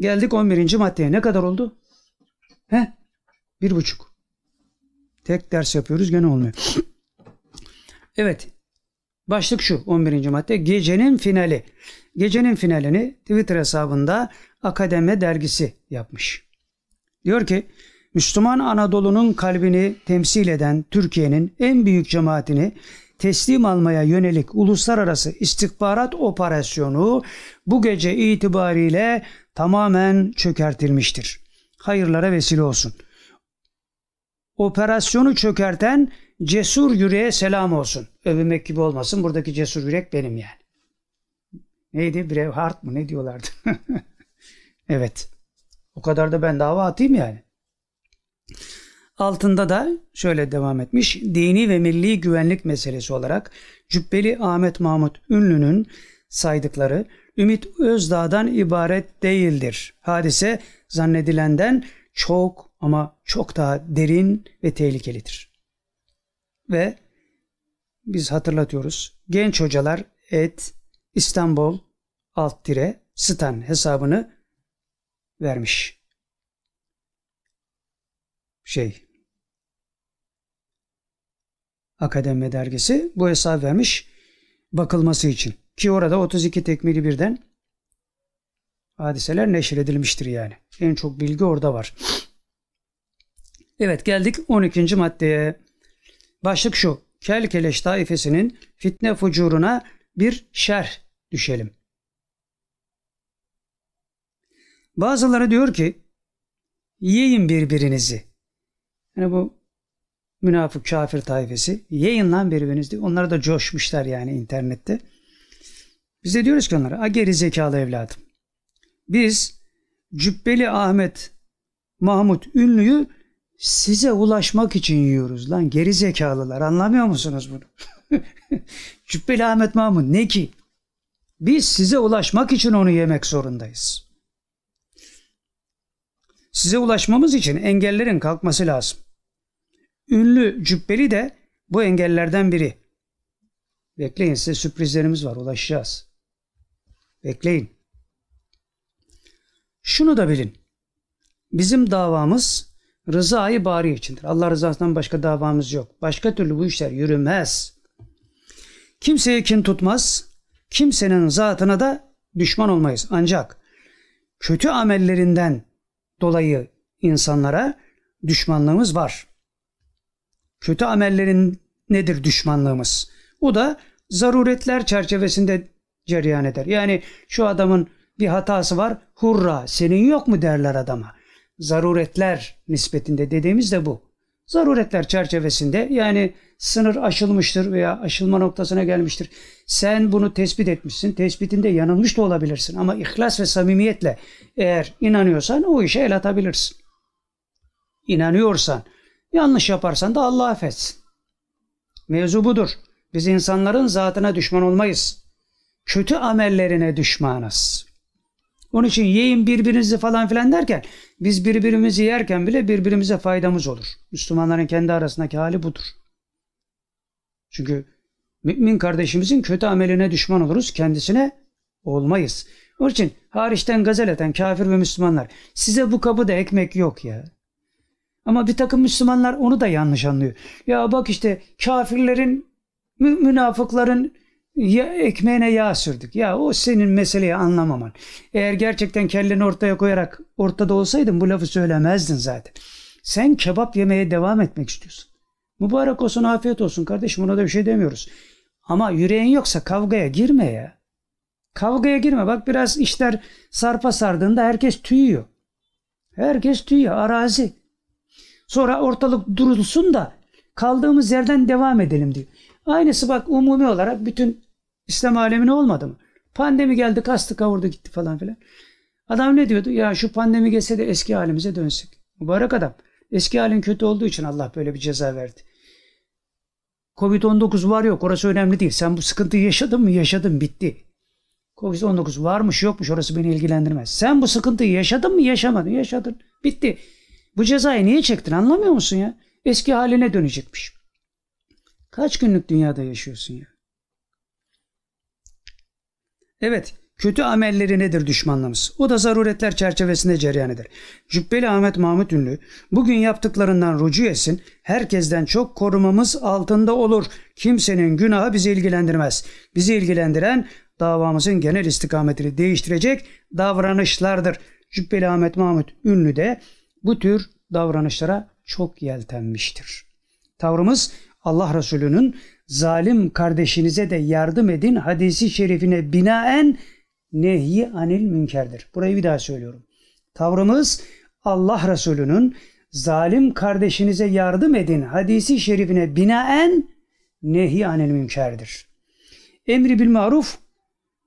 Geldik 11. maddeye. Ne kadar oldu? He? Bir buçuk. Tek ders yapıyoruz gene olmuyor. evet. Başlık şu 11. madde. Gecenin finali. Gecenin finalini Twitter hesabında Akademi dergisi yapmış. Diyor ki Müslüman Anadolu'nun kalbini temsil eden Türkiye'nin en büyük cemaatini teslim almaya yönelik uluslararası istihbarat operasyonu bu gece itibariyle tamamen çökertilmiştir. Hayırlara vesile olsun. Operasyonu çökerten cesur yüreğe selam olsun. Övünmek gibi olmasın. Buradaki cesur yürek benim yani. Neydi? Braveheart mı? Ne diyorlardı? evet. O kadar da ben dava atayım yani. Altında da şöyle devam etmiş. Dini ve milli güvenlik meselesi olarak Cübbeli Ahmet Mahmut Ünlü'nün saydıkları Ümit Özdağ'dan ibaret değildir. Hadise zannedilenden çok ama çok daha derin ve tehlikelidir. Ve biz hatırlatıyoruz. Genç hocalar et İstanbul alt dire stan hesabını vermiş. Şey Akademi dergisi bu hesap vermiş bakılması için. Ki orada 32 tekmili birden hadiseler neşredilmiştir yani. En çok bilgi orada var. Evet geldik 12. maddeye. Başlık şu. Kelkeleş taifesinin fitne fucuruna bir şerh düşelim. Bazıları diyor ki yiyin birbirinizi. Yani bu münafık kafir taifesi yiyin lan birbirinizi. Onlar da coşmuşlar yani internette. Biz de diyoruz ki onlara a geri zekalı evladım. Biz Cübbeli Ahmet Mahmut Ünlü'yü size ulaşmak için yiyoruz lan geri zekalılar anlamıyor musunuz bunu? Cübbeli Ahmet Mahmut ne ki? Biz size ulaşmak için onu yemek zorundayız. Size ulaşmamız için engellerin kalkması lazım. Ünlü Cübbeli de bu engellerden biri. Bekleyin size sürprizlerimiz var ulaşacağız. Bekleyin. Şunu da bilin. Bizim davamız rızayı bari içindir. Allah rızasından başka davamız yok. Başka türlü bu işler yürümez. Kimseye kin tutmaz. Kimsenin zatına da düşman olmayız. Ancak kötü amellerinden dolayı insanlara düşmanlığımız var. Kötü amellerin nedir düşmanlığımız? O da zaruretler çerçevesinde cereyan eder. Yani şu adamın bir hatası var. Hurra senin yok mu derler adama. Zaruretler nispetinde dediğimiz de bu. Zaruretler çerçevesinde yani sınır aşılmıştır veya aşılma noktasına gelmiştir. Sen bunu tespit etmişsin. Tespitinde yanılmış da olabilirsin. Ama ihlas ve samimiyetle eğer inanıyorsan o işe el atabilirsin. İnanıyorsan, yanlış yaparsan da Allah affetsin. Mevzu budur. Biz insanların zatına düşman olmayız. Kötü amellerine düşmanız. Onun için yiyin birbirinizi falan filan derken biz birbirimizi yerken bile birbirimize faydamız olur. Müslümanların kendi arasındaki hali budur. Çünkü mümin kardeşimizin kötü ameline düşman oluruz, kendisine olmayız. Onun için hariçten gazel eden kafir ve Müslümanlar size bu kapıda ekmek yok ya. Ama bir takım Müslümanlar onu da yanlış anlıyor. Ya bak işte kafirlerin, münafıkların ya ekmeğine yağ sürdük. Ya o senin meseleyi anlamaman. Eğer gerçekten kelleni ortaya koyarak ortada olsaydın bu lafı söylemezdin zaten. Sen kebap yemeye devam etmek istiyorsun. Mübarek olsun afiyet olsun kardeşim ona da bir şey demiyoruz. Ama yüreğin yoksa kavgaya girme ya. Kavgaya girme. Bak biraz işler sarpa sardığında herkes tüyüyor. Herkes tüyüyor. Arazi. Sonra ortalık durulsun da kaldığımız yerden devam edelim diyor. Aynısı bak umumi olarak bütün İslam alemine olmadı mı? Pandemi geldi kastı kavurdu gitti falan filan. Adam ne diyordu? Ya şu pandemi geçse de eski halimize dönsek. Mübarek adam. Eski halin kötü olduğu için Allah böyle bir ceza verdi. Covid-19 var yok orası önemli değil. Sen bu sıkıntıyı yaşadın mı? Yaşadın bitti. Covid-19 varmış yokmuş orası beni ilgilendirmez. Sen bu sıkıntıyı yaşadın mı? Yaşamadın. Yaşadın. Bitti. Bu cezayı niye çektin anlamıyor musun ya? Eski haline dönecekmiş. Kaç günlük dünyada yaşıyorsun ya? Evet, kötü amelleri nedir düşmanlığımız? O da zaruretler çerçevesinde cereyan eder. Cübbeli Ahmet Mahmut Ünlü, bugün yaptıklarından rucu etsin, herkesten çok korumamız altında olur. Kimsenin günahı bizi ilgilendirmez. Bizi ilgilendiren davamızın genel istikametini değiştirecek davranışlardır. Cübbeli Ahmet Mahmut Ünlü de bu tür davranışlara çok yeltenmiştir. Tavrımız Allah Resulü'nün zalim kardeşinize de yardım edin hadisi şerifine binaen nehi anil münkerdir. Burayı bir daha söylüyorum. Tavrımız Allah Resulü'nün zalim kardeşinize yardım edin hadisi şerifine binaen nehi anil münkerdir. Emri bil maruf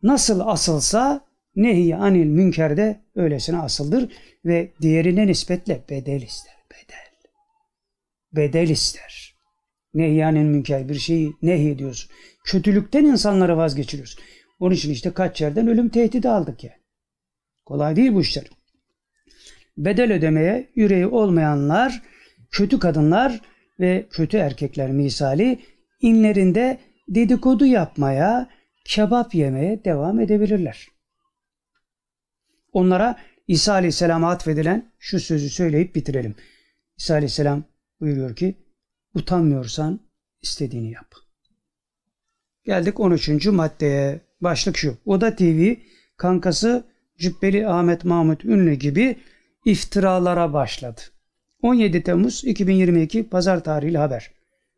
nasıl asılsa nehi anil münker de öylesine asıldır ve diğerine nispetle bedel ister. Bedel. Bedel ister. Nehyanın münker bir şeyi nehy ediyorsun. Kötülükten insanları vazgeçiriyorsun. Onun için işte kaç yerden ölüm tehdidi aldık ya. Kolay değil bu işler. Bedel ödemeye yüreği olmayanlar, kötü kadınlar ve kötü erkekler misali inlerinde dedikodu yapmaya, kebap yemeye devam edebilirler. Onlara İsa Aleyhisselam'a atfedilen şu sözü söyleyip bitirelim. İsa Aleyhisselam buyuruyor ki utanmıyorsan istediğini yap. Geldik 13. maddeye. Başlık şu. Oda TV kankası Cübbeli Ahmet Mahmut Ünlü gibi iftiralara başladı. 17 Temmuz 2022 Pazar tarihli haber.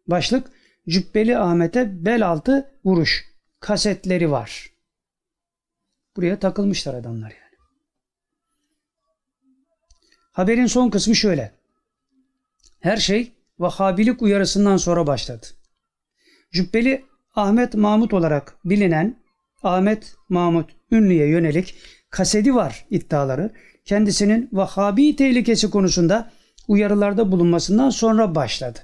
Başlık Cübbeli Ahmet'e bel altı vuruş. Kasetleri var. Buraya takılmışlar adamlar yani. Haberin son kısmı şöyle. Her şey Vahabilik uyarısından sonra başladı. Cübbeli Ahmet Mahmut olarak bilinen Ahmet Mahmut Ünlü'ye yönelik kasedi var iddiaları kendisinin Vahabi tehlikesi konusunda uyarılarda bulunmasından sonra başladı.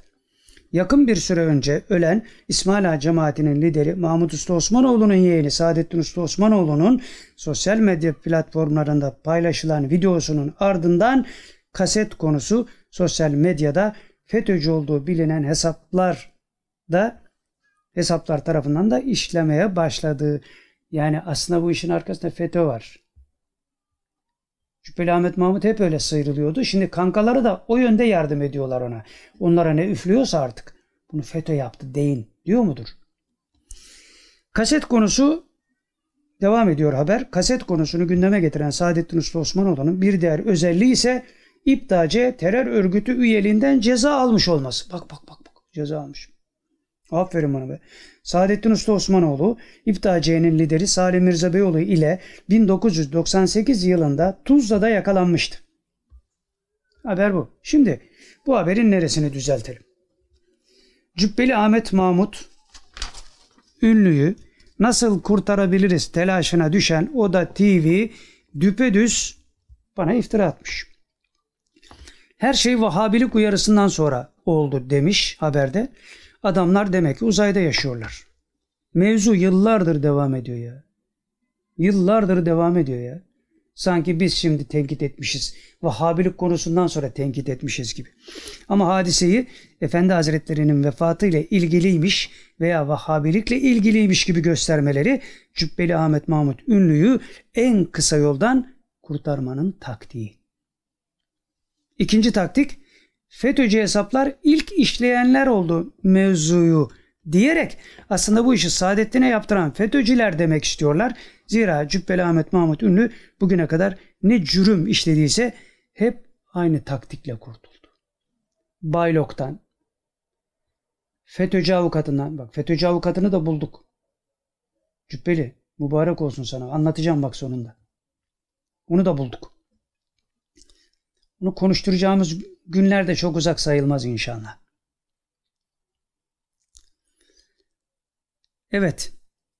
Yakın bir süre önce ölen İsmail Ağa cemaatinin lideri Mahmut Usta Osmanoğlu'nun yeğeni Saadettin Usta Osmanoğlu'nun sosyal medya platformlarında paylaşılan videosunun ardından kaset konusu sosyal medyada FETÖ'cü olduğu bilinen hesaplar da hesaplar tarafından da işlemeye başladığı yani aslında bu işin arkasında FETÖ var. Cübbeli Ahmet Mahmut hep öyle sıyrılıyordu. Şimdi kankaları da o yönde yardım ediyorlar ona. Onlara ne üflüyorsa artık. Bunu FETÖ yaptı deyin diyor mudur? Kaset konusu devam ediyor haber. Kaset konusunu gündeme getiren Saadettin Usta Osmanoğlu'nun bir diğer özelliği ise İptace terör örgütü üyeliğinden ceza almış olması. Bak bak bak bak ceza almış. Aferin bana be. Saadettin Usta Osmanoğlu, İptaciye'nin lideri Salim Mirza Beyoğlu ile 1998 yılında Tuzla'da yakalanmıştı. Haber bu. Şimdi bu haberin neresini düzeltelim? Cübbeli Ahmet Mahmut ünlüyü nasıl kurtarabiliriz telaşına düşen Oda TV düpedüz bana iftira atmış. Her şey Vahabilik uyarısından sonra oldu demiş haberde. Adamlar demek ki uzayda yaşıyorlar. Mevzu yıllardır devam ediyor ya. Yıllardır devam ediyor ya. Sanki biz şimdi tenkit etmişiz. Vahabilik konusundan sonra tenkit etmişiz gibi. Ama hadiseyi Efendi Hazretleri'nin vefatıyla ilgiliymiş veya Vahabilikle ilgiliymiş gibi göstermeleri Cübbeli Ahmet Mahmut Ünlü'yü en kısa yoldan kurtarmanın taktiği. İkinci taktik FETÖ'cü hesaplar ilk işleyenler oldu mevzuyu diyerek aslında bu işi Saadettin'e yaptıran FETÖ'cüler demek istiyorlar. Zira Cübbeli Ahmet Mahmut Ünlü bugüne kadar ne cürüm işlediyse hep aynı taktikle kurtuldu. Baylok'tan, FETÖ'cü avukatından, bak FETÖ'cü avukatını da bulduk. Cübbeli mübarek olsun sana anlatacağım bak sonunda. Onu da bulduk. Bunu konuşturacağımız günler de çok uzak sayılmaz inşallah. Evet.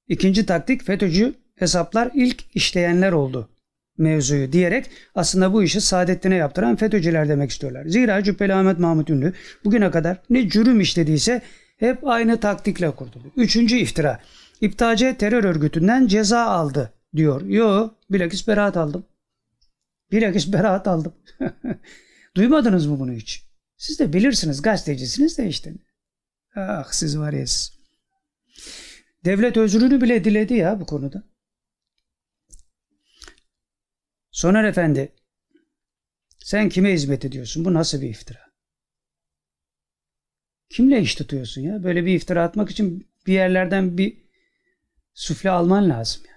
İkinci taktik FETÖ'cü hesaplar ilk işleyenler oldu mevzuyu diyerek aslında bu işi Saadettin'e yaptıran FETÖ'cüler demek istiyorlar. Zira Cübbeli Ahmet Mahmut Ünlü bugüne kadar ne cürüm işlediyse hep aynı taktikle kurtuldu. Üçüncü iftira. İptace terör örgütünden ceza aldı diyor. Yo bilakis beraat aldım. Bilakis beraat aldım. Duymadınız mı bunu hiç? Siz de bilirsiniz gazetecisiniz de işte. Ah siz var ya siz. Devlet özrünü bile diledi ya bu konuda. Soner Efendi, sen kime hizmet ediyorsun? Bu nasıl bir iftira? Kimle iş tutuyorsun ya? Böyle bir iftira atmak için bir yerlerden bir sufle alman lazım yani.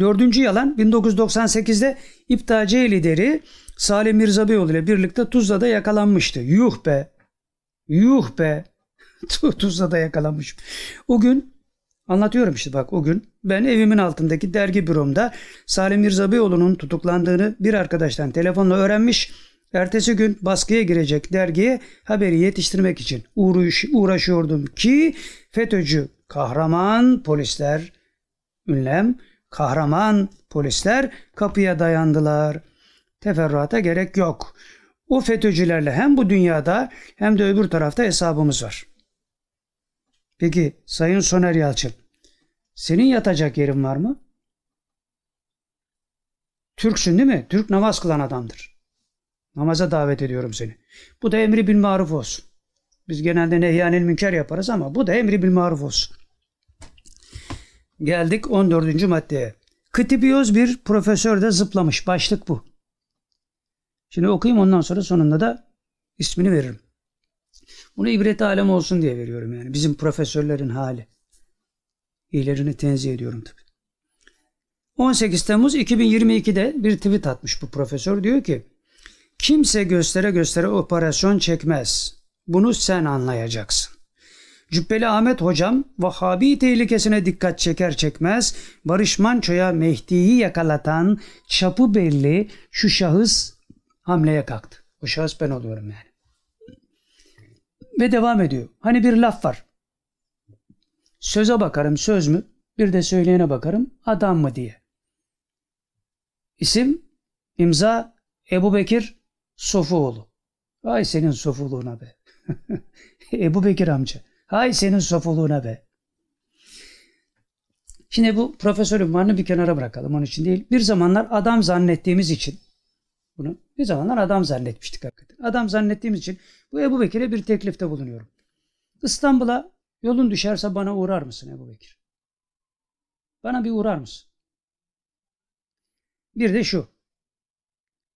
Dördüncü yalan 1998'de İptaciye lideri Salih Mirza Beyoğlu ile birlikte Tuzla'da yakalanmıştı. Yuh be! Yuh be! Tuzla'da yakalanmış. O gün anlatıyorum işte bak o gün ben evimin altındaki dergi büromda Salim Mirza Beyoğlu'nun tutuklandığını bir arkadaştan telefonla öğrenmiş. Ertesi gün baskıya girecek dergiye haberi yetiştirmek için uğraş, uğraşıyordum ki FETÖ'cü kahraman polisler ünlem kahraman polisler kapıya dayandılar. Teferruata gerek yok. O FETÖ'cülerle hem bu dünyada hem de öbür tarafta hesabımız var. Peki Sayın Soner Yalçın, senin yatacak yerin var mı? Türksün değil mi? Türk namaz kılan adamdır. Namaza davet ediyorum seni. Bu da emri bil maruf olsun. Biz genelde nehyanil münker yaparız ama bu da emri bil maruf olsun. Geldik 14. maddeye. Kıtibiyoz bir profesör de zıplamış. Başlık bu. Şimdi okuyayım ondan sonra sonunda da ismini veririm. Bunu ibret alem olsun diye veriyorum yani. Bizim profesörlerin hali. İyilerini tenzih ediyorum tabii. 18 Temmuz 2022'de bir tweet atmış bu profesör. Diyor ki kimse göstere göstere operasyon çekmez. Bunu sen anlayacaksın. Cübbeli Ahmet hocam Vahabi tehlikesine dikkat çeker çekmez Barış Manço'ya Mehdi'yi yakalatan çapı belli şu şahıs hamleye kalktı. O şahıs ben oluyorum yani. Ve devam ediyor. Hani bir laf var. Söze bakarım söz mü? Bir de söyleyene bakarım adam mı diye. İsim, imza Ebu Bekir Sofuoğlu. Ay senin sofuluğuna be. Ebu Bekir amca. Hay senin sofuluğuna be. Şimdi bu profesör ünvanını bir kenara bırakalım. Onun için değil. Bir zamanlar adam zannettiğimiz için bunu bir zamanlar adam zannetmiştik hakikaten. Adam zannettiğimiz için bu Ebu Bekir'e bir teklifte bulunuyorum. İstanbul'a yolun düşerse bana uğrar mısın Ebu Bekir? Bana bir uğrar mısın? Bir de şu.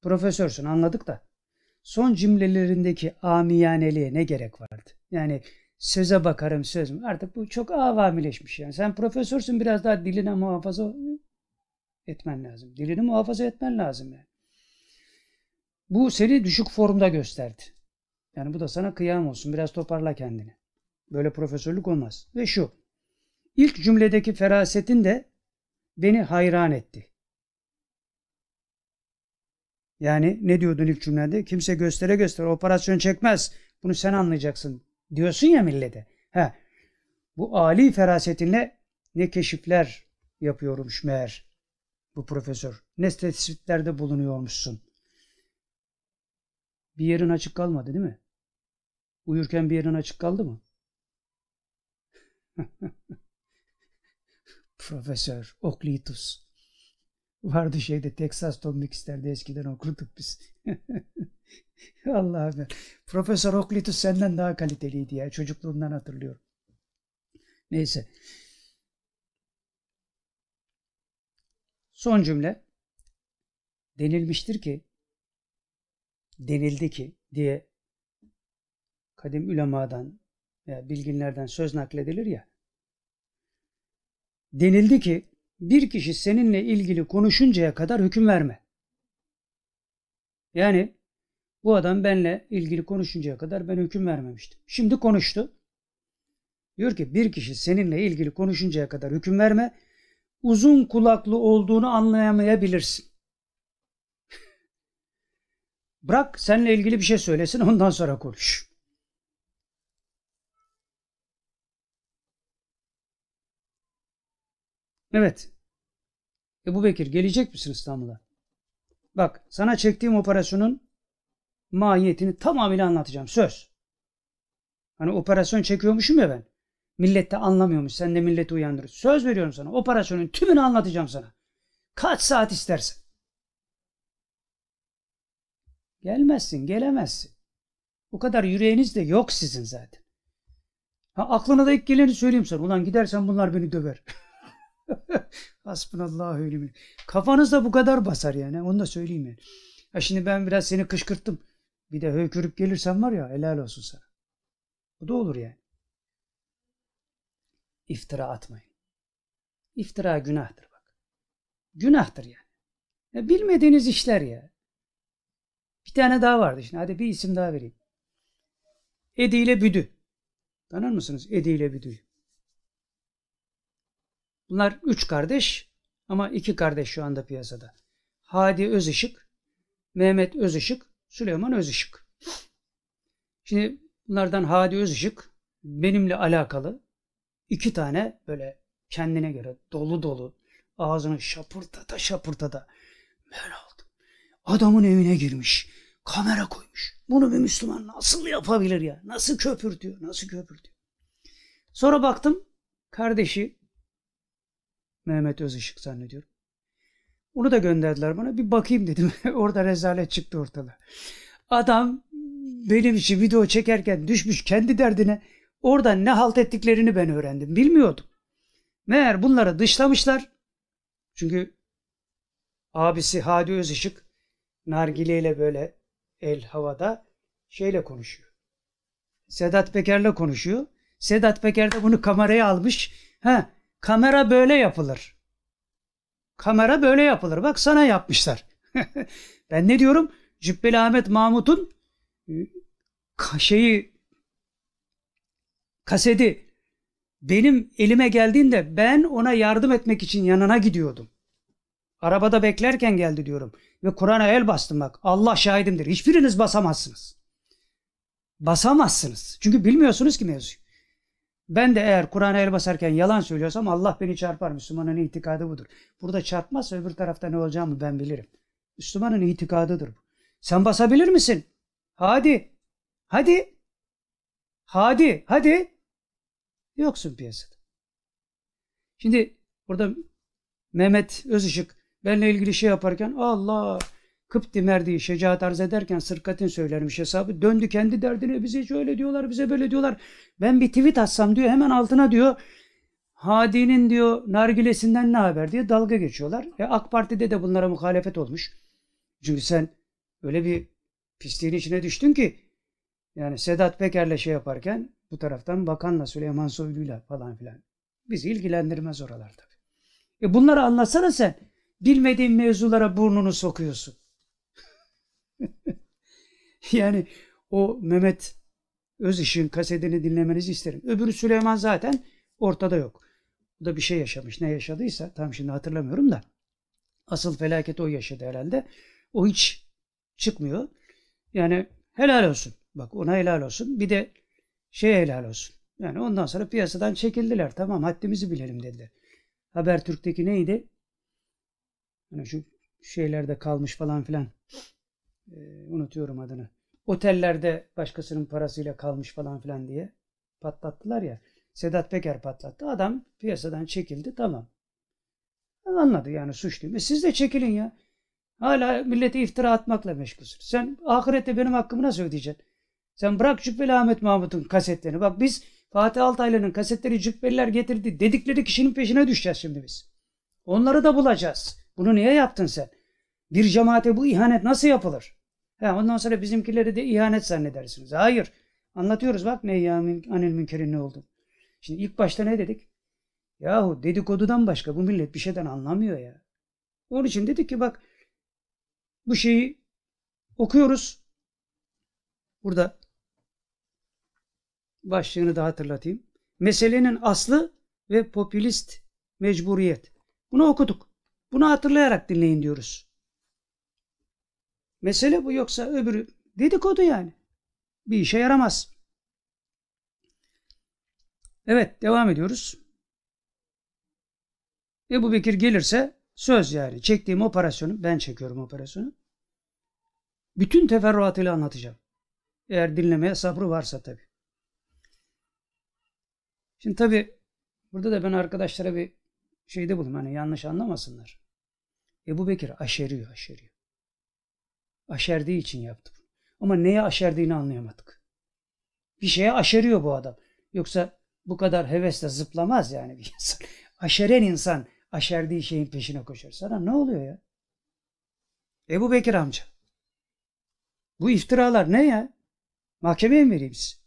Profesörsün anladık da son cümlelerindeki amiyaneliğe ne gerek vardı? Yani söze bakarım söz mü? Artık bu çok avamileşmiş yani. Sen profesörsün biraz daha diline muhafaza etmen lazım. Dilini muhafaza etmen lazım yani. Bu seni düşük formda gösterdi. Yani bu da sana kıyam olsun. Biraz toparla kendini. Böyle profesörlük olmaz. Ve şu. İlk cümledeki ferasetin de beni hayran etti. Yani ne diyordun ilk cümlede? Kimse göstere göstere operasyon çekmez. Bunu sen anlayacaksın diyorsun ya millete. He. Bu ali ferasetinle ne keşifler yapıyormuş meğer bu profesör. Ne tespitlerde bulunuyormuşsun. Bir yerin açık kalmadı değil mi? Uyurken bir yerin açık kaldı mı? Profesör Oklitus. Vardı şeyde Texas Tom Mixler'de eskiden okurduk biz. Allah'ım. Profesör Oklitus senden daha kaliteliydi ya. Çocukluğumdan hatırlıyorum. Neyse. Son cümle. Denilmiştir ki denildi ki diye kadim ulemadan veya bilginlerden söz nakledilir ya. Denildi ki bir kişi seninle ilgili konuşuncaya kadar hüküm verme. Yani bu adam benle ilgili konuşuncaya kadar ben hüküm vermemiştim. Şimdi konuştu. Diyor ki bir kişi seninle ilgili konuşuncaya kadar hüküm verme. Uzun kulaklı olduğunu anlayamayabilirsin. Bırak seninle ilgili bir şey söylesin ondan sonra konuş. Evet. Ebu Bekir gelecek misin İstanbul'a? Bak sana çektiğim operasyonun mahiyetini tamamıyla anlatacağım. Söz. Hani operasyon çekiyormuşum ya ben. Millet de anlamıyormuş. Sen de milleti uyandırırsın. Söz veriyorum sana. Operasyonun tümünü anlatacağım sana. Kaç saat istersen. Gelmezsin, gelemezsin. O kadar yüreğiniz de yok sizin zaten. Ha, aklına da ilk geleni söyleyeyim sana. Ulan gidersen bunlar beni döver. Hasbunallahu ni'mel. Kafanızda bu kadar basar yani. Onu da söyleyeyim yani. Ha şimdi ben biraz seni kışkırttım. Bir de höykürüp gelirsen var ya helal olsun sana. Bu da olur yani. İftira atmayın. İftira günahtır bak. Günahtır yani. Ya bilmediğiniz işler ya. Bir tane daha vardı şimdi. Hadi bir isim daha vereyim. Edi ile Büdü. Tanır mısınız Edi ile Büdü'yü? Bunlar üç kardeş ama iki kardeş şu anda piyasada. Hadi Özışık, Mehmet Özışık, Süleyman Özışık. Şimdi bunlardan Hadi Özışık benimle alakalı iki tane böyle kendine göre dolu dolu ağzını şapırtada şapırtada böyle oldu. Adamın evine girmiş. Kamera koymuş. Bunu bir Müslüman nasıl yapabilir ya? Nasıl köpürtüyor? Nasıl köpürtüyor? Sonra baktım kardeşi Mehmet Özışık zannediyorum. Onu da gönderdiler bana. Bir bakayım dedim. Orada rezalet çıktı ortalığa. Adam benim için video çekerken düşmüş kendi derdine. Orada ne halt ettiklerini ben öğrendim. Bilmiyordum. Meğer bunları dışlamışlar. Çünkü abisi Hadi Özışık nargileyle böyle el havada şeyle konuşuyor. Sedat Peker'le konuşuyor. Sedat Peker de bunu kameraya almış. Ha, kamera böyle yapılır. Kamera böyle yapılır. Bak sana yapmışlar. ben ne diyorum? Cübbeli Ahmet Mahmut'un şeyi kaseti benim elime geldiğinde ben ona yardım etmek için yanına gidiyordum. Arabada beklerken geldi diyorum. Ve Kur'an'a el bastım bak. Allah şahidimdir. Hiçbiriniz basamazsınız. Basamazsınız. Çünkü bilmiyorsunuz ki mevzuyu. Ben de eğer Kur'an'a el basarken yalan söylüyorsam Allah beni çarpar. Müslümanın itikadı budur. Burada çarpmazsa öbür tarafta ne olacağımı ben bilirim. Müslümanın itikadıdır bu. Sen basabilir misin? Hadi. Hadi. Hadi. Hadi. Yoksun piyasada. Şimdi burada Mehmet Özışık benimle ilgili şey yaparken Allah Kıpti merdi şecaat arz ederken sırkatin söylermiş hesabı. Döndü kendi derdine bize şöyle diyorlar bize böyle diyorlar. Ben bir tweet atsam diyor hemen altına diyor Hadi'nin diyor nargilesinden ne haber diye dalga geçiyorlar. E AK Parti'de de bunlara muhalefet olmuş. Çünkü sen öyle bir pisliğin içine düştün ki yani Sedat Peker'le şey yaparken bu taraftan bakanla Süleyman Soylu'yla falan filan. Bizi ilgilendirmez oralar. E bunları anlatsana sen. Bilmediğin mevzulara burnunu sokuyorsun. yani o Mehmet Özışık'ın kasetini dinlemenizi isterim. Öbürü Süleyman zaten ortada yok. O da bir şey yaşamış. Ne yaşadıysa tam şimdi hatırlamıyorum da. Asıl felaket o yaşadı herhalde. O hiç çıkmıyor. Yani helal olsun. Bak ona helal olsun. Bir de şey helal olsun. Yani ondan sonra piyasadan çekildiler. Tamam haddimizi bilelim dediler. Habertürk'teki neydi? Hani şu şeylerde kalmış falan filan. Ee, unutuyorum adını. Otellerde başkasının parasıyla kalmış falan filan diye patlattılar ya. Sedat Peker patlattı. Adam piyasadan çekildi. Tamam. Anladı yani suç değil. E siz de çekilin ya. Hala millete iftira atmakla meşgulsün. Sen ahirette benim hakkımı nasıl ödeyeceksin? Sen bırak Cübbeli Ahmet Mahmut'un kasetlerini. Bak biz Fatih Altaylı'nın kasetleri Cübbeliler getirdi dedikleri kişinin peşine düşeceğiz şimdi biz. Onları da bulacağız. Bunu niye yaptın sen? Bir cemaate bu ihanet nasıl yapılır? He, ondan sonra bizimkileri de ihanet zannedersiniz. Hayır. Anlatıyoruz bak ne ya anil münkerin ne oldu. Şimdi ilk başta ne dedik? Yahu dedikodudan başka bu millet bir şeyden anlamıyor ya. Onun için dedik ki bak bu şeyi okuyoruz. Burada başlığını da hatırlatayım. Meselenin aslı ve popülist mecburiyet. Bunu okuduk. Bunu hatırlayarak dinleyin diyoruz. Mesele bu yoksa öbürü dedikodu yani. Bir işe yaramaz. Evet devam ediyoruz. Ebu Bekir gelirse söz yani çektiğim operasyonu ben çekiyorum operasyonu. Bütün teferruatıyla anlatacağım. Eğer dinlemeye sabrı varsa tabii. Şimdi tabii burada da ben arkadaşlara bir şeyde bulayım hani yanlış anlamasınlar. Ebu Bekir aşeriyor aşeriyor. Aşerdiği için yaptı. Ama neye aşerdiğini anlayamadık. Bir şeye aşeriyor bu adam. Yoksa bu kadar hevesle zıplamaz yani bir insan. Aşeren insan aşerdiği şeyin peşine koşar. Sana ne oluyor ya? Ebu Bekir amca. Bu iftiralar ne ya? Mahkemeye mi vereyim sizi?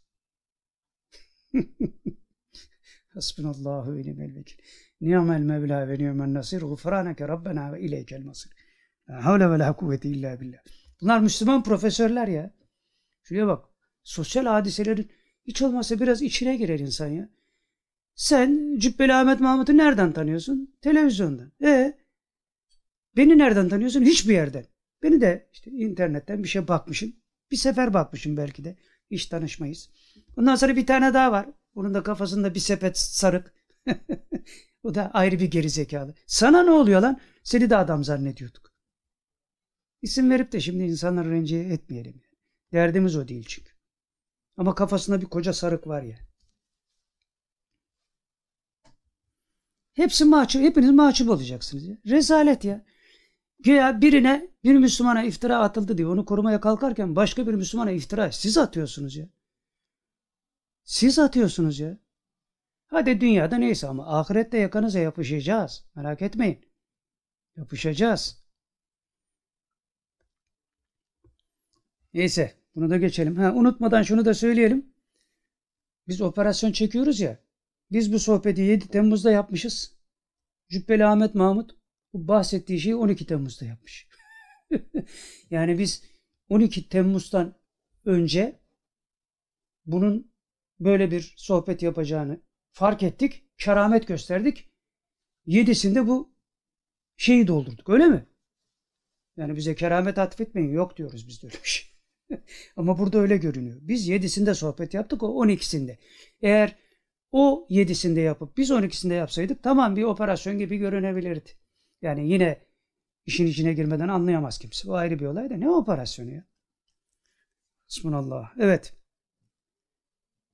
Hasbunallahu ve ni'mel vekil. Ni'mel mevla ve ni'mel nasir. Gufraneke Rabbena ve ileykel masir. La havle ve la kuvvete illa billah. Bunlar Müslüman profesörler ya. Şuraya bak. Sosyal hadiselerin hiç olmazsa biraz içine girer insan ya. Sen Cübbeli Ahmet Mahmut'u nereden tanıyorsun? Televizyondan. E beni nereden tanıyorsun? Hiçbir yerden. Beni de işte internetten bir şey bakmışım. Bir sefer bakmışım belki de. Hiç tanışmayız. Ondan sonra bir tane daha var. Onun da kafasında bir sepet sarık. o da ayrı bir gerizekalı. Sana ne oluyor lan? Seni de adam zannediyorduk. İsim verip de şimdi insanları rencide etmeyelim. Derdimiz o değil çünkü. Ama kafasında bir koca sarık var ya. Hepsi mahcup, hepiniz mahcup olacaksınız ya. Rezalet ya. Güya birine, bir Müslümana iftira atıldı diye onu korumaya kalkarken başka bir Müslümana iftira siz atıyorsunuz ya. Siz atıyorsunuz ya. Hadi dünyada neyse ama ahirette yakanıza yapışacağız. Merak etmeyin. Yapışacağız. Neyse bunu da geçelim. Ha, unutmadan şunu da söyleyelim. Biz operasyon çekiyoruz ya. Biz bu sohbeti 7 Temmuz'da yapmışız. Cübbeli Ahmet Mahmut bu bahsettiği şeyi 12 Temmuz'da yapmış. yani biz 12 Temmuz'dan önce bunun böyle bir sohbet yapacağını fark ettik. Keramet gösterdik. Yedisinde bu şeyi doldurduk. Öyle mi? Yani bize keramet atfetmeyin. Yok diyoruz biz de öyle bir şey. Ama burada öyle görünüyor. Biz yedisinde sohbet yaptık. O on ikisinde. Eğer o yedisinde yapıp biz on ikisinde yapsaydık tamam bir operasyon gibi görünebilirdi. Yani yine işin içine girmeden anlayamaz kimse. O ayrı bir olay da ne operasyonu ya? Bismillah. Evet.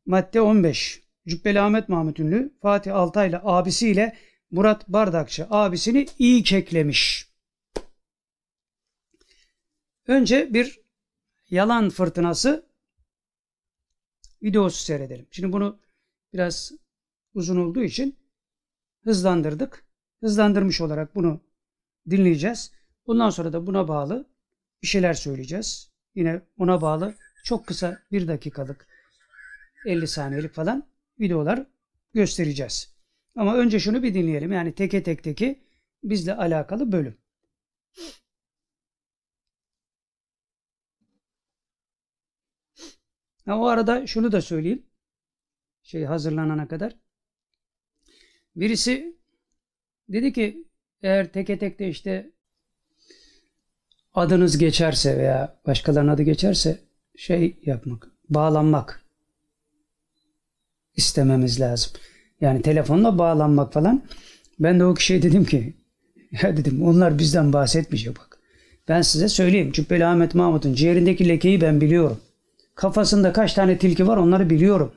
Madde 15. Cübbeli Ahmet Mahmut Ünlü Fatih Altaylı abisiyle Murat Bardakçı abisini iyi keklemiş. Önce bir yalan fırtınası videosu seyredelim. Şimdi bunu biraz uzun olduğu için hızlandırdık. Hızlandırmış olarak bunu dinleyeceğiz. Bundan sonra da buna bağlı bir şeyler söyleyeceğiz. Yine ona bağlı çok kısa bir dakikalık 50 saniyelik falan videolar göstereceğiz. Ama önce şunu bir dinleyelim. Yani teke tek teki bizle alakalı bölüm. Ha, o arada şunu da söyleyeyim. Şey hazırlanana kadar. Birisi dedi ki eğer teke tek de işte adınız geçerse veya başkalarının adı geçerse şey yapmak, bağlanmak istememiz lazım. Yani telefonla bağlanmak falan. Ben de o kişiye dedim ki ya dedim onlar bizden bahsetmeyecek bak. Ben size söyleyeyim. Cübbeli Ahmet Mahmut'un ciğerindeki lekeyi ben biliyorum. Kafasında kaç tane tilki var onları biliyorum.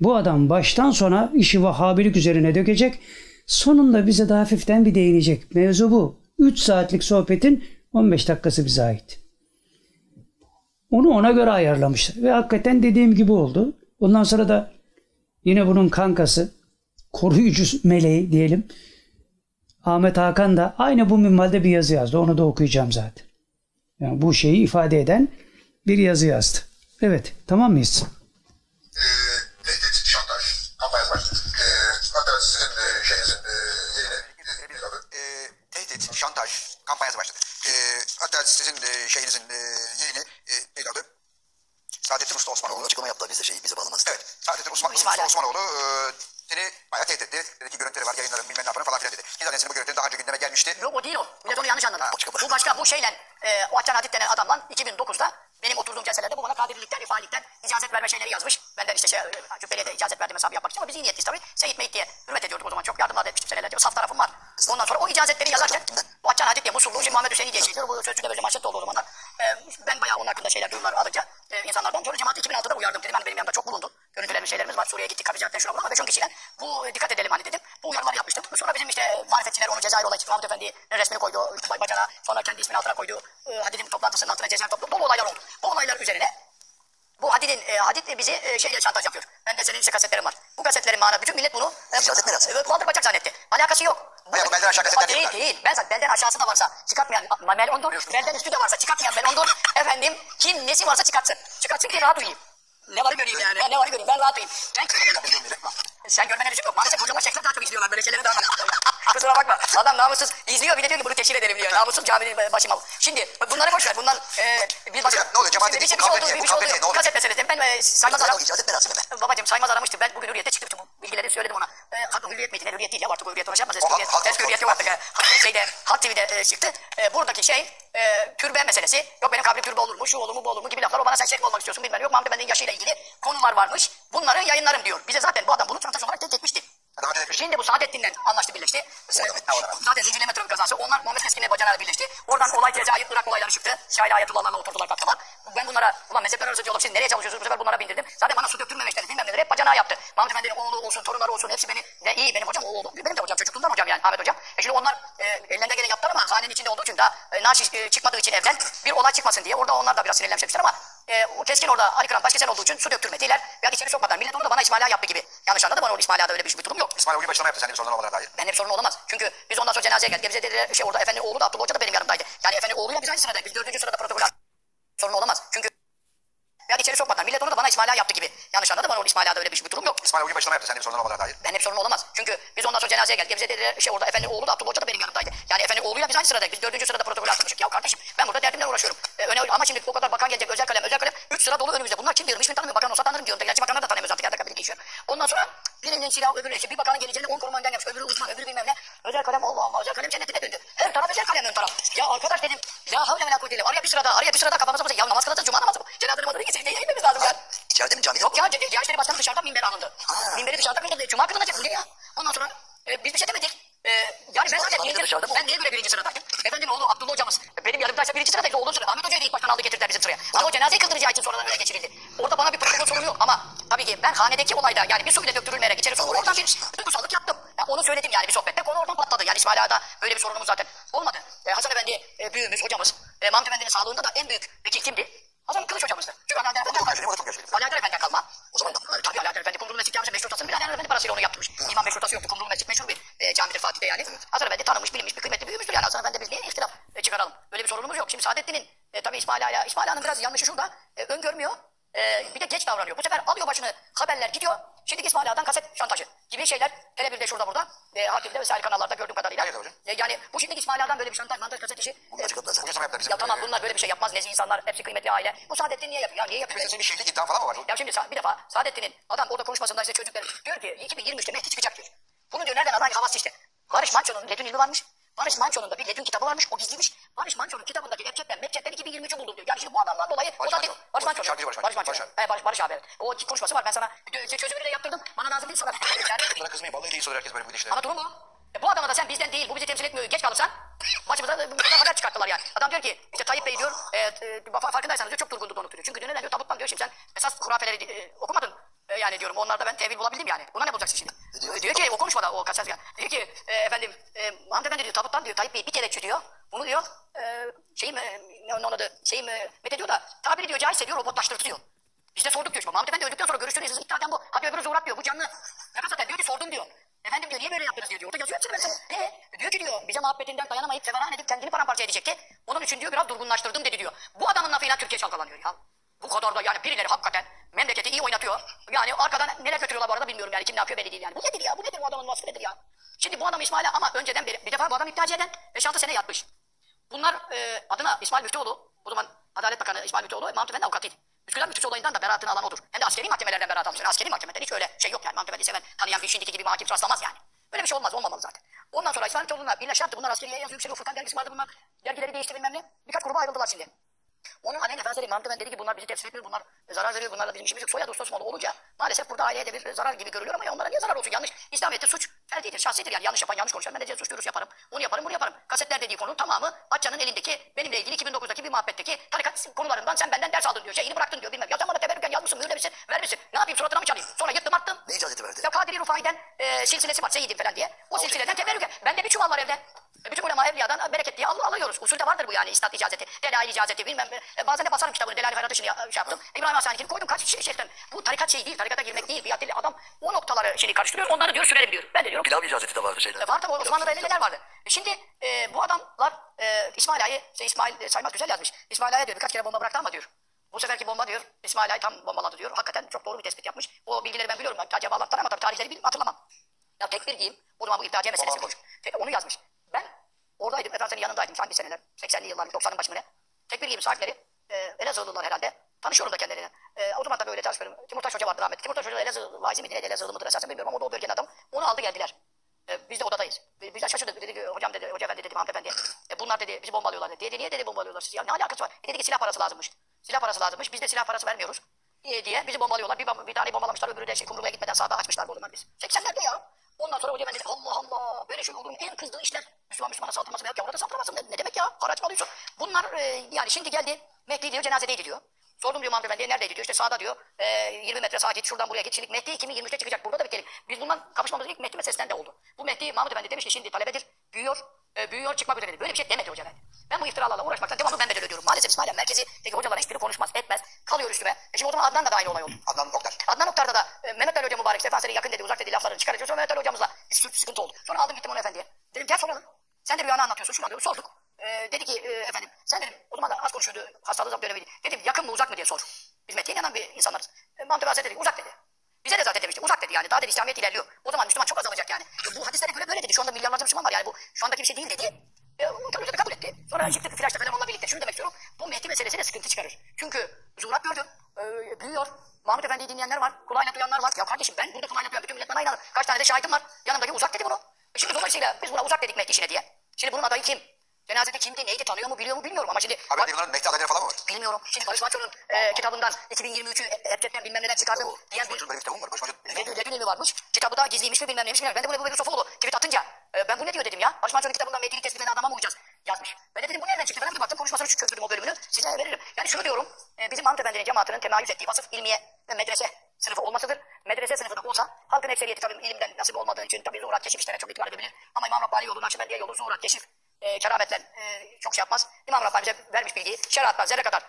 Bu adam baştan sona işi Vahhabilik üzerine dökecek. Sonunda bize de hafiften bir değinecek. Mevzu bu. 3 saatlik sohbetin 15 dakikası bize ait. Onu ona göre ayarlamışlar. Ve hakikaten dediğim gibi oldu. Ondan sonra da yine bunun kankası, koruyucu meleği diyelim. Ahmet Hakan da aynı bu minvalde bir yazı yazdı. Onu da okuyacağım zaten. Yani bu şeyi ifade eden bir yazı yazdı. Evet, tamam mıyız? e, tehdit, şantaj kampanyası başladı. E, hatta sizin e, şeyinizin e, e, bir adı. E, tehdit, şantaj kampanyası başladı. E, neydi adı? Saadettin Usta Osmanoğlu. açıklama yaptılar biz de şey bize bağlamaz. Evet, Saadettin Osman, Usta Osmanoğlu e, seni bayağı tehdit etti. Dedi ki görüntüleri var, yayınlarım bilmem ne yaparım falan filan dedi. Ki zaten senin bu görüntülerin daha önce gündeme gelmişti. Yok o değil o. Millet onu yanlış anladı. başka, başka. Bu başka. Bu şeyle e, o Açan Hatit icazet verme şeyleri yazmış. Benden işte şey, e, cübbeliye de icazet verdim hesabı yapmak için ama biz iyi niyetliyiz tabii. Seyit Meyit diye hürmet ediyorduk o zaman. Çok yardımlar da etmiştim senelerce. Saf tarafım var. Ondan sonra o icazetleri yazarken Muhaccan Hacı diye Musullu Hüseyin Muhammed Hüseyin diye şey teşhir ederim diyor. Namussuz caminin başıma. Şimdi bunları boş ver. Bunlar e, bir başka. Hocam, ne oluyor? Cemaat Bir dedik, şey, bu bir şey kavga oldu. etmeyin, Bir bu şey kavga etmeyin, ne oldu. olur. Kaset meselesi. Ben e, saymaz Hayır, aram. icazet merasimi ben. Babacım saymaz aramıştı. Ben bugün hürriyete çıktım. Bütün bu bilgileri söyledim ona. E, hatta hürriyet miydi? Ne hürriyet değil ya. Artık o hürriyet ona şey yapmaz. Eski O hürriyet, halk- eski hürriyet yok artık. e. Halk şeyde, Halk TV'de e, çıktı. E, buradaki şey e, türbe meselesi. Yok benim kabrim türbe olur mu? Şu olur mu? Bu olur mu? Gibi laflar. O bana sen şeyh mi olmak istiyorsun? Bilmem. Yok Mahmut Efendi'nin yaşıyla ilgili konular varmış. Bunları yayınlarım diyor. Bize zaten bu adam bunu çantası olarak tek etmişti. Daha önce demiştim. Şimdi bu Saadettin'le anlaştı birleşti. Orada bitti olarak. Zaten zincirleme trafik kazası. Onlar Muhammed Keskin'le bacanayla birleşti. Oradan olay Cezayir, Irak olayları çıktı. Şahit Ayetullah'larla oturdular baktılar. Ben bunlara, ulan mezhepler arası diyalog siz nereye çalışıyorsunuz? Bu sefer bunlara bindirdim. Zaten bana su döktürmemişler. Bilmem neler. Hep bacanağı yaptı. Mahmut Efendi'nin oğlu olsun, torunları olsun. Hepsi beni, ne iyi benim hocam oğlu. Benim de hocam. Çocukluğumdan hocam yani Ahmet hocam. E şimdi onlar e, ellerinde gene yaptılar ama hanenin içinde olduğu e, çıkmadığı için evden bir olay çıkmasın diye. Orada onlar da biraz sinirlenmişler ama e, o keskin orada Ali Kıran başkesen olduğu için su döktürmediler. Ya içeri sokmadılar. Millet orada bana İsmail Ağa yaptı gibi. Yanlış anladı bana orada İsmail Ağa'da öyle bir, bir durum yok. İsmail o gün başlama yaptı senin bir sorunlar olmalarına dair. Benim sorun olamaz. Çünkü biz ondan sonra cenazeye geldik. Bize dediler şey orada efendi oğlu da Abdullah Hoca da benim yanımdaydı. Yani efendi oğluyla biz aynı sıradayız. Biz dördüncü sırada protokol. Sorun olamaz. Sokmadılar. Millet onu da bana İsmail Ağa yaptı gibi. Yanlış anladı bana orada İsmail Ağa'da öyle bir, bir durum yok. İsmail gün başlama yaptı senin bir sorunlar olmalarına dair. Benim sorun olamaz. Çünkü biz ondan sonra cenazeye geldik. Bize dediler şey orada efendi oğlu da Abdullah Hoca da benim yanımdaydı. Yani efendi oğluyla biz aynı sıradayız. Biz dördüncü sırada protokol atmıştık. Ya kardeşim ben burada derdimle uğraşıyorum. Ee, öne, ama şimdi o kadar bakan gelecek özel kalem özel kalem. Üç sıra dolu önümüzde. Bunlar kim diyorum hiçbirini tanımıyorum. Bakan olsa tanırım diyorum. Gerçi bakanlar da tanımıyoruz artık. Yerde kabili geçiyor. Ondan sonra birinin silahı öbürüne işte bir bakanın geleceğini on koruma önden gelmiş. Öbürü uzman öbürü bilmem ne. Özel kalem Allah Allah özel kalem cennetine döndü. Her taraf özel kalem ön taraf. Ya arkadaş dedim. La havle ve la kuvvete. Araya bir sırada araya bir sırada kafamıza basın. Ya namaz kılacağız cuma namazı bu. Cenaze namazı değil. Secdeye inmemiz lazım ya. İçeride mi camide Yok ya Diyanet İşleri Başkanı dışarıdan minbere alındı. Minberi dışarıda kılındı. Cuma kılınacak. Bu ne ya? Ondan sonra e, biz bir şey demedik. E, yani ben zaten birinci sırada. Ben niye böyle birinci sıradayım? Efendim oğlu Abdullah hocamız. Benim yanımdaysa birinci sıradaydı. Oğlum sırada. Ahmet Hoca'yı da ilk baştan aldı getirdiler bizim sıraya. Ama o cenazeyi kıldıracağı için sonradan öyle geçirildi. Orada bana bir protokol sorunu yok. Ama tabii ki ben hanedeki olayda yani bir su bile döktürülmeyerek içeri sokup oradan bir duygusallık yaptım. Yani onu söyledim yani bir sohbette. Konu oradan patladı. Yani İsmail Ağa'da böyle bir sorunumuz zaten olmadı. E, Hasan Efendi e, büyüğümüz, hocamız. E, Mahmut Efendi'nin sağlığında da en büyük vekil kimdi? Hasan Kılıç hocamızdı. Çünkü Ali Adem Efendi çok yaşlıyım, o da çok Efendi'den kalma. O zaman da tabii Ali Adem Efendi Kumrulu Mescid Camisi meşrutasını bir Ali Adem Efendi parasıyla onu yaptırmış. İmam meşrutası yoktu. Kumrulu Mescid meşhur bir e, camidir Fatih'te yani. Hasan Efendi tanınmış, bilinmiş bir kıymetli büyüğümüzdür yani. Hasan Efendi biz niye ihtilaf e, çıkaralım? Böyle bir sorunumuz yok. Şimdi Saadettin'in e, tabii İsmail Ağa'yla, İsmail Ağa'nın biraz yanlışı şurada. E, öngörmüyor. E, bir de geç davranıyor. Bu sefer alıyor başını haberler gidiyor. Şimdiki İsmail Ağa'dan kaset şantajı gibi şeyler. Hele bir de şurada burada. E, Hakim'de vesaire kanallarda gördüğüm kadarıyla. Hayır hocam. E, yani bu şimdiki İsmail Ağa'dan böyle bir şantaj, mantaj kaset işi. Bunlar e, zaten. Yaşama yaptılar bizim. ya tamam bunlar böyle bir şey yapmaz. Nezih insanlar, hepsi kıymetli aile. Bu Saadettin niye yapıyor? Ya niye yapıyor? Senin bir şeylik iddian falan mı var? Ya şimdi bir defa Saadettin'in adam orada konuşmasında işte çocuklar diyor ki 2023'te Mehdi çıkacak diyor. Bunu diyor nereden aday havası işte. Barış Manço'nun Ledün ilmi varmış. Barış Manço'nun da bir Ledün kitabı varmış. O gizliymiş. Barış Manço'nun kitabındaki Ebced'den Mekced'den 2023'ü buldum diyor. Yani şimdi bu adamdan dolayı Barış o da değil. Barış Manço. Şarkıcı Barış Manço. Barış Manço. Barış abi. He, Barış, Barış abi evet. O konuşması var ben sana dö- çözümünü de yaptırdım. Bana lazım değil sana. Bunlara kızmayın. Vallahi değil soruyor herkes böyle bu gidişle. Ama durum bu. E, bu adama da sen bizden değil, bu bizi temsil etmiyor, geç kalırsan başımıza da buradan haber çıkarttılar yani. Adam diyor ki, işte Tayyip Bey diyor, e, e, fa- farkındaysanız diyor çok durgundu donutuyor. Çünkü diyor neden diyor, tabuttan diyor şimdi sen esas hurafeleri e, okumadın. E, yani diyorum onlarda ben tevil bulabildim yani. Buna ne bulacaksın şimdi? diyor? E, diyor ki o konuşmada o kaçar yani. Diyor ki e, efendim e, Mahmut Efendi diyor tabuttan diyor Tayyip Bey bir teveccüh diyor. Bunu diyor e, şeyim e, ne onun adı şeyim e, Mete diyor da tabiri diyor caizse diyor robotlaştırdı diyor. Biz de sorduk diyor. Şimdi Mahmut Efendi öldükten sonra görüştüğünüz esas iddiadan bu. Hadi öbürü zuhurat diyor. Bu canlı. Fakat zaten diyor ki sordum diyor. Efendim diyor niye böyle yaptınız diyor. Orada yazıyor hepsini ben sana. Ne? Diyor ki diyor bize muhabbetinden dayanamayıp severan edip kendini paramparça edecekti. Onun için diyor biraz durgunlaştırdım dedi diyor. Bu adamın lafıyla Türkiye çalkalanıyor ya. Bu kadar da yani birileri hakikaten memleketi iyi oynatıyor. Yani arkadan neler götürüyorlar bu arada bilmiyorum yani kim ne yapıyor belli değil yani. Bu nedir ya? Bu nedir bu adamın vasfı nedir ya? Şimdi bu adam İsmail'e ama önceden beri bir defa bu adam iddiacı eden 5-6 sene yatmış. Bunlar e, adına İsmail Müftüoğlu, o zaman Adalet Bakanı İsmail Müftüoğlu, Mahmut Efendi avukatıydı. Üsküdar Müftüsü olayından da beraatını alan odur. Hem de askeri mahkemelerden beraat almıştır. Askeri mahkemeden hiç öyle şey yok yani. Mahmut Efendi seven, tanıyan bir şimdiki gibi hakim rastlamaz yani. Böyle bir şey olmaz, olmamalı zaten. Ondan sonra İsmail Müftüoğlu'na birleş yaptı. Bunlar askeriye yazıyor, yükseliyor. Furkan dergisi vardı bunlar. Dergileri değişti bilmem ne. Birkaç gruba ayrıldılar şimdi. Onun aleyhine Efendimiz Efendi dedi ki bunlar bizi temsil etmiyor, bunlar zarar veriyor, bunlarla bizim işimiz yok. Soyadı Usta Osmanlı olunca maalesef burada aileye de bir zarar gibi görülüyor ama onlara niye zarar olsun? Yanlış. İslamiyet'te suç Ferdidir, şahsidir yani yanlış yapan yanlış konuşan ben de suç duyurusu yaparım. Onu yaparım bunu yaparım. Kasetler dediği konu tamamı Atça'nın elindeki benimle ilgili 2009'daki bir muhabbetteki tarikat konularından sen benden ders aldın diyor. Şeyini bıraktın diyor bilmem. Ya sen bana teberrüken yazmışsın mühürlemişsin vermişsin. Ne yapayım suratına mı çalayım? Sonra yırttım attım. Ne icazeti verdi? Ya Kadiri Rufai'den e, silsilesi var Seyyid'in falan diye. O silsileden teberrüken. Bende bir çuval var evde. E, Bütün ulema evliyadan bereket diye al, alıyoruz. Usulde vardır bu yani istat icazeti, delail icazeti bilmem. E, bazen de basarım kitabını delail hayrat dışını ya- şey yaptım. İbrahim Hasan'ınkini koydum kaç şey şeyden. Bu tarikat şey değil, tarikata girmek değil. Biat değil. Adam o noktaları şimdi karıştırıyor. Onları diyor sürerim diyor. Ben de diyorum. Pilav icazeti de vardı şeyler. E, var tabi Osmanlı'da neler vardı. E, şimdi e, bu adamlar e, İsmail Ağa'yı, şey, İsmail e, Saymaz güzel yazmış. İsmail Ağa'ya diyor birkaç kere bomba bıraktı ama diyor. Bu seferki bomba diyor İsmail Ağa'yı tam bombaladı diyor. Hakikaten çok doğru bir tespit yapmış. O bilgileri ben biliyorum. Acaba anlattılar ama tabii tarihleri bilmiyorum, hatırlamam. Ya tekbir diyeyim. O zaman bu iptalciye meselesi konuş. Onu yazmış. Oradaydım. Efendim senin yanındaydım. Hangi seneler? 80'li yıllar, 90'ın başı mı ne? Tekbir giyim sahipleri. E, Elazığlılar herhalde. Tanışıyorum da kendilerine. E, o zaman tabii öyle tanışmıyorum. Timurtaş Hoca vardı rahmetli. Timurtaş Hoca da Elazığ vaizi miydi? neydi? Elazığlı mıdır esasen bilmiyorum ama o da o bölgenin adam. Onu aldı geldiler. E, biz de odadayız. Biz biz de şaşırdık. Dedi ki hocam dedi, hoca efendi dedi, hanımefendi. E, bunlar dedi bizi bombalıyorlar dedi. Dedi niye dedi bombalıyorlar sizi? Ya ne alakası var? E, dedi ki silah parası lazımmış. Silah parası lazımmış. Biz de silah parası vermiyoruz. Diye, diye bizi bombalıyorlar. Bir, bir tane bombalamışlar öbürü de şey kumruya gitmeden sağda açmışlar o zaman biz. 80'lerde ya. Ondan sonra hoca efendi dedi Allah Allah böyle şey olduğunu en kızdığı işler. Müslüman Müslümana saldırması veya orada saldıramazsın. Ne, ne demek ya? Haraç mı alıyorsun? Bunlar e, yani şimdi geldi. Mehdi diyor cenazedeydi diyor. Sordum diyor Mahmut Efendi'ye neredeydi diyor. İşte sağda diyor. E, 20 metre sağa git şuradan buraya git. Şimdi Mehdi 2023'te çıkacak. Burada da bitelim. Biz bundan kapışmamız ilk Mehdi meselesinden de oldu. Bu Mehdi Mahmut Efendi demiş ki şimdi talebedir. Büyüyor. E, büyüyor çıkmak üzere. Böyle bir şey demedi hoca efendi. Ben bu iftiralarla uğraşmaktan devamlı ben bedel ödüyorum. Maalesef İsmail merkezi hocaların hiçbiri konuşmaz etmez. Kalıyor üstüme. E şimdi o zaman Adnan da aynı olay oldu. Adnan Oktar. Adnan Oktar'da da e, Mehmet Ali Hoca mübarek sefa seni yakın dedi uzak dedi laflarını çıkaracak. Sonra Mehmet Ali hocamızla bir sürü sıkıntı oldu. Sonra aldım gittim onu efendiye. Dedim gel soralım. Sen de rüyanı anlatıyorsun. Şunu anlıyoruz. Sorduk. E, dedi ki e, efendim sen dedim o zaman da az konuşuyordu. Hastalığı dönemiydi. Dedim yakın mı uzak mı diye sor. Biz Mehdi'ye inanan bir insanlarız. E, Mantık Hazretleri dedi uzak dedi. Bize de zaten demişti. Uzak dedi yani. Daha dedi İslamiyet ilerliyor. O zaman Müslüman çok azalacak yani. E, Bu hadislere göre böyle dedi. Şu anda milyarlarca Müslüman var yani. Bu şu andaki bir şey değil dedi. E, tabii kabul etti. Sonra çıktık flaşta falan onunla birlikte. Şunu demek istiyorum. Bu Mehdi meselesi de sıkıntı çıkarır. Çünkü zuhurat gördü. E, büyüyor. Mahmut Efendi'yi dinleyenler var. Kulağıyla duyanlar var. Ya kardeşim ben burada kulağıyla duyan bütün millet bana inanır. Kaç tane de şahidim var. Yanımdaki uzak dedi bunu. E şimdi dolayısıyla biz buna uzak dedik Mehdi işine diye. Şimdi bunun adayı kim? Cenazede kimdi, neydi, tanıyor mu, biliyor mu bilmiyorum ama şimdi... Abi bunların Mehdi adayları falan mı var? Bilmiyorum. Şimdi Barış Manço'nun e, kitabından 2023'ü hepçetten bilmem neden çıkardım diyen bir Başkanın böyle bir kitabı var. Başkanın Redül Redül mi varmış? Kitabı da gizliymiş mi bilmem neymiş bilmem. Ben de bunu Ebu Bekir Sofuoğlu tweet atınca e, ben bu ne diyor dedim ya. Barış Manço'nun kitabından Mehdi'nin tespitlerine adama mı uyacağız? Yazmış. Ben de dedim bu nereden çıktı? Ben de baktım konuşmasını çözdürdüm o bölümünü. Size veririm. Yani şunu diyorum. E, bizim Mahmut Efendi'nin cemaatinin temayüz ettiği vasıf ilmiye ve medrese sınıfı olmasıdır. Medrese sınıfı da olsa halkın ekseriyeti tabii ilimden nasip olmadığı için tabii zuhurat keşif işlerine çok itibar edebilir. Ama İmam Rabbani yolu, Nakşibendiye yolu, zuhurat keşif e, kerametler e, çok şey yapmaz. İmam Rabbani bize vermiş bilgiyi. Şeriattan zerre kadar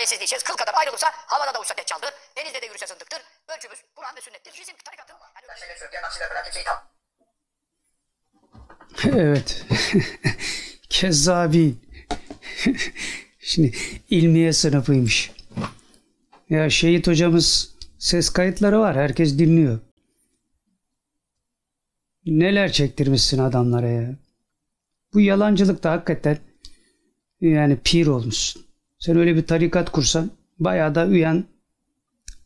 riayetsiz diyeceğiz. Kıl kadar ayrılırsa havada da uçsa deccaldır. Denizde de yürüse zındıktır. Ölçümüz Kur'an ve sünnettir. Bizim tarikatın yani kimseyi tam. Evet. Kezzabi. Şimdi ilmiye sınıfıymış. Ya Şehit hocamız ses kayıtları var. Herkes dinliyor. Neler çektirmişsin adamlara ya. Bu yalancılık da hakikaten yani pir olmuşsun. Sen öyle bir tarikat kursan bayağı da üyen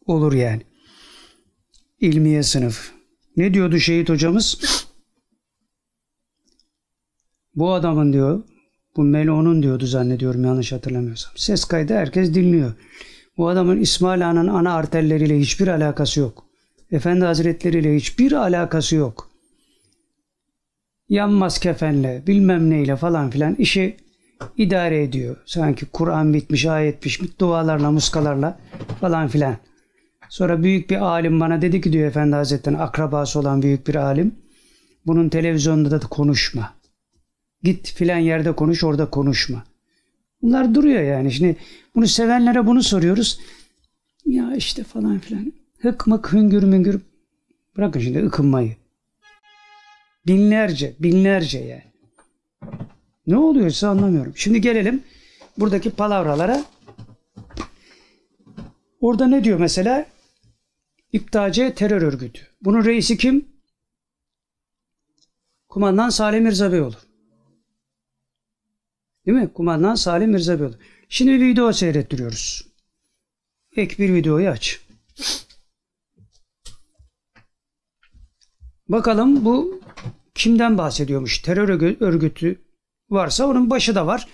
olur yani. İlmiye sınıf. Ne diyordu Şehit hocamız? Bu adamın diyor, bu Melo'nun diyordu zannediyorum yanlış hatırlamıyorsam. Ses kaydı herkes dinliyor. Bu adamın İsmail Ağa'nın ana arterleriyle hiçbir alakası yok. Efendi Hazretleri ile hiçbir alakası yok. Yanmaz kefenle bilmem neyle falan filan işi idare ediyor. Sanki Kur'an bitmiş, ayet bitmiş, dualarla, muskalarla falan filan. Sonra büyük bir alim bana dedi ki diyor Efendi Hazretleri'nin akrabası olan büyük bir alim. Bunun televizyonda da konuşma. Git filan yerde konuş orada konuşma. Bunlar duruyor yani. Şimdi bunu sevenlere bunu soruyoruz. Ya işte falan filan. Hık mık hüngür müngür. Bırakın şimdi ıkınmayı. Binlerce, binlerce yani. Ne oluyorsa anlamıyorum. Şimdi gelelim buradaki palavralara. Orada ne diyor mesela? İptace terör örgütü. Bunun reisi kim? Kumandan Salih Mirza Beyoğlu. Değil mi? Kumandan Salih Mirza Beyoğlu. Şimdi bir video seyrettiriyoruz. Ek bir videoyu aç. Bakalım bu kimden bahsediyormuş? Terör örgü- örgütü varsa onun başı da var.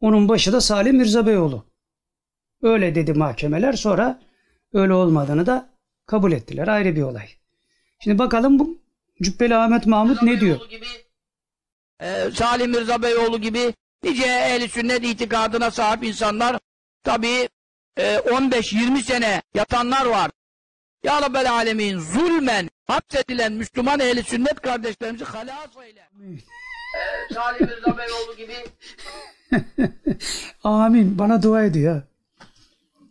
Onun başı da Salih Mirza Beyoğlu. Öyle dedi mahkemeler. Sonra öyle olmadığını da kabul ettiler. Ayrı bir olay. Şimdi bakalım bu Cübbeli Ahmet Mahmut ne diyor? gibi, e, Salim Mirza Beyoğlu gibi nice ehli sünnet itikadına sahip insanlar tabii e, 15-20 sene yatanlar var. Ya Rabbel Alemin zulmen hapsedilen Müslüman ehli sünnet kardeşlerimizi halas eyle. E, gibi Amin. Bana dua ediyor.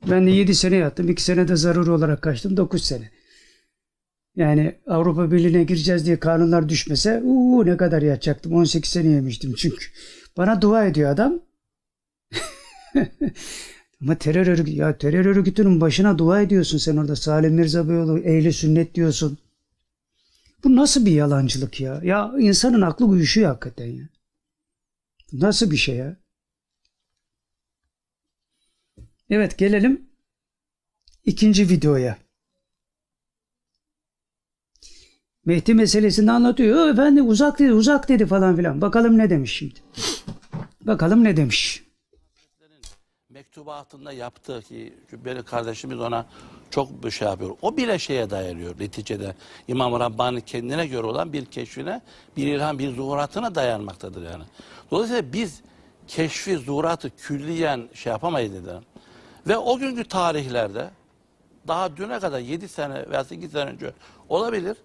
Ben de 7 sene yattım. 2 sene de zaruri olarak kaçtım. 9 sene. Yani Avrupa Birliği'ne gireceğiz diye kanunlar düşmese uuu ne kadar yatacaktım. 18 sene yemiştim çünkü. Bana dua ediyor adam. Ama terör örgütü, ya terör örgütünün başına dua ediyorsun sen orada. Salim Mirza Beyoğlu, ehli sünnet diyorsun. Bu nasıl bir yalancılık ya? Ya insanın aklı uyuşuyor hakikaten ya. Nasıl bir şey ya? Evet gelelim ikinci videoya. Mehdi meselesini anlatıyor. "Ö, Efendim uzak dedi uzak dedi falan filan. Bakalım ne demiş şimdi. Bakalım ne demiş. Mektubatında yaptığı ki Cübbeli kardeşimiz ona çok bir şey yapıyor. O bile şeye dayanıyor neticede. İmam Rabbani kendine göre olan bir keşfine, bir ilham, bir zuhuratına dayanmaktadır yani. Dolayısıyla biz keşfi, zuhuratı külliyen şey yapamayız dedi. Ve o günkü tarihlerde daha düne kadar 7 sene veya 8 sene önce olabilir.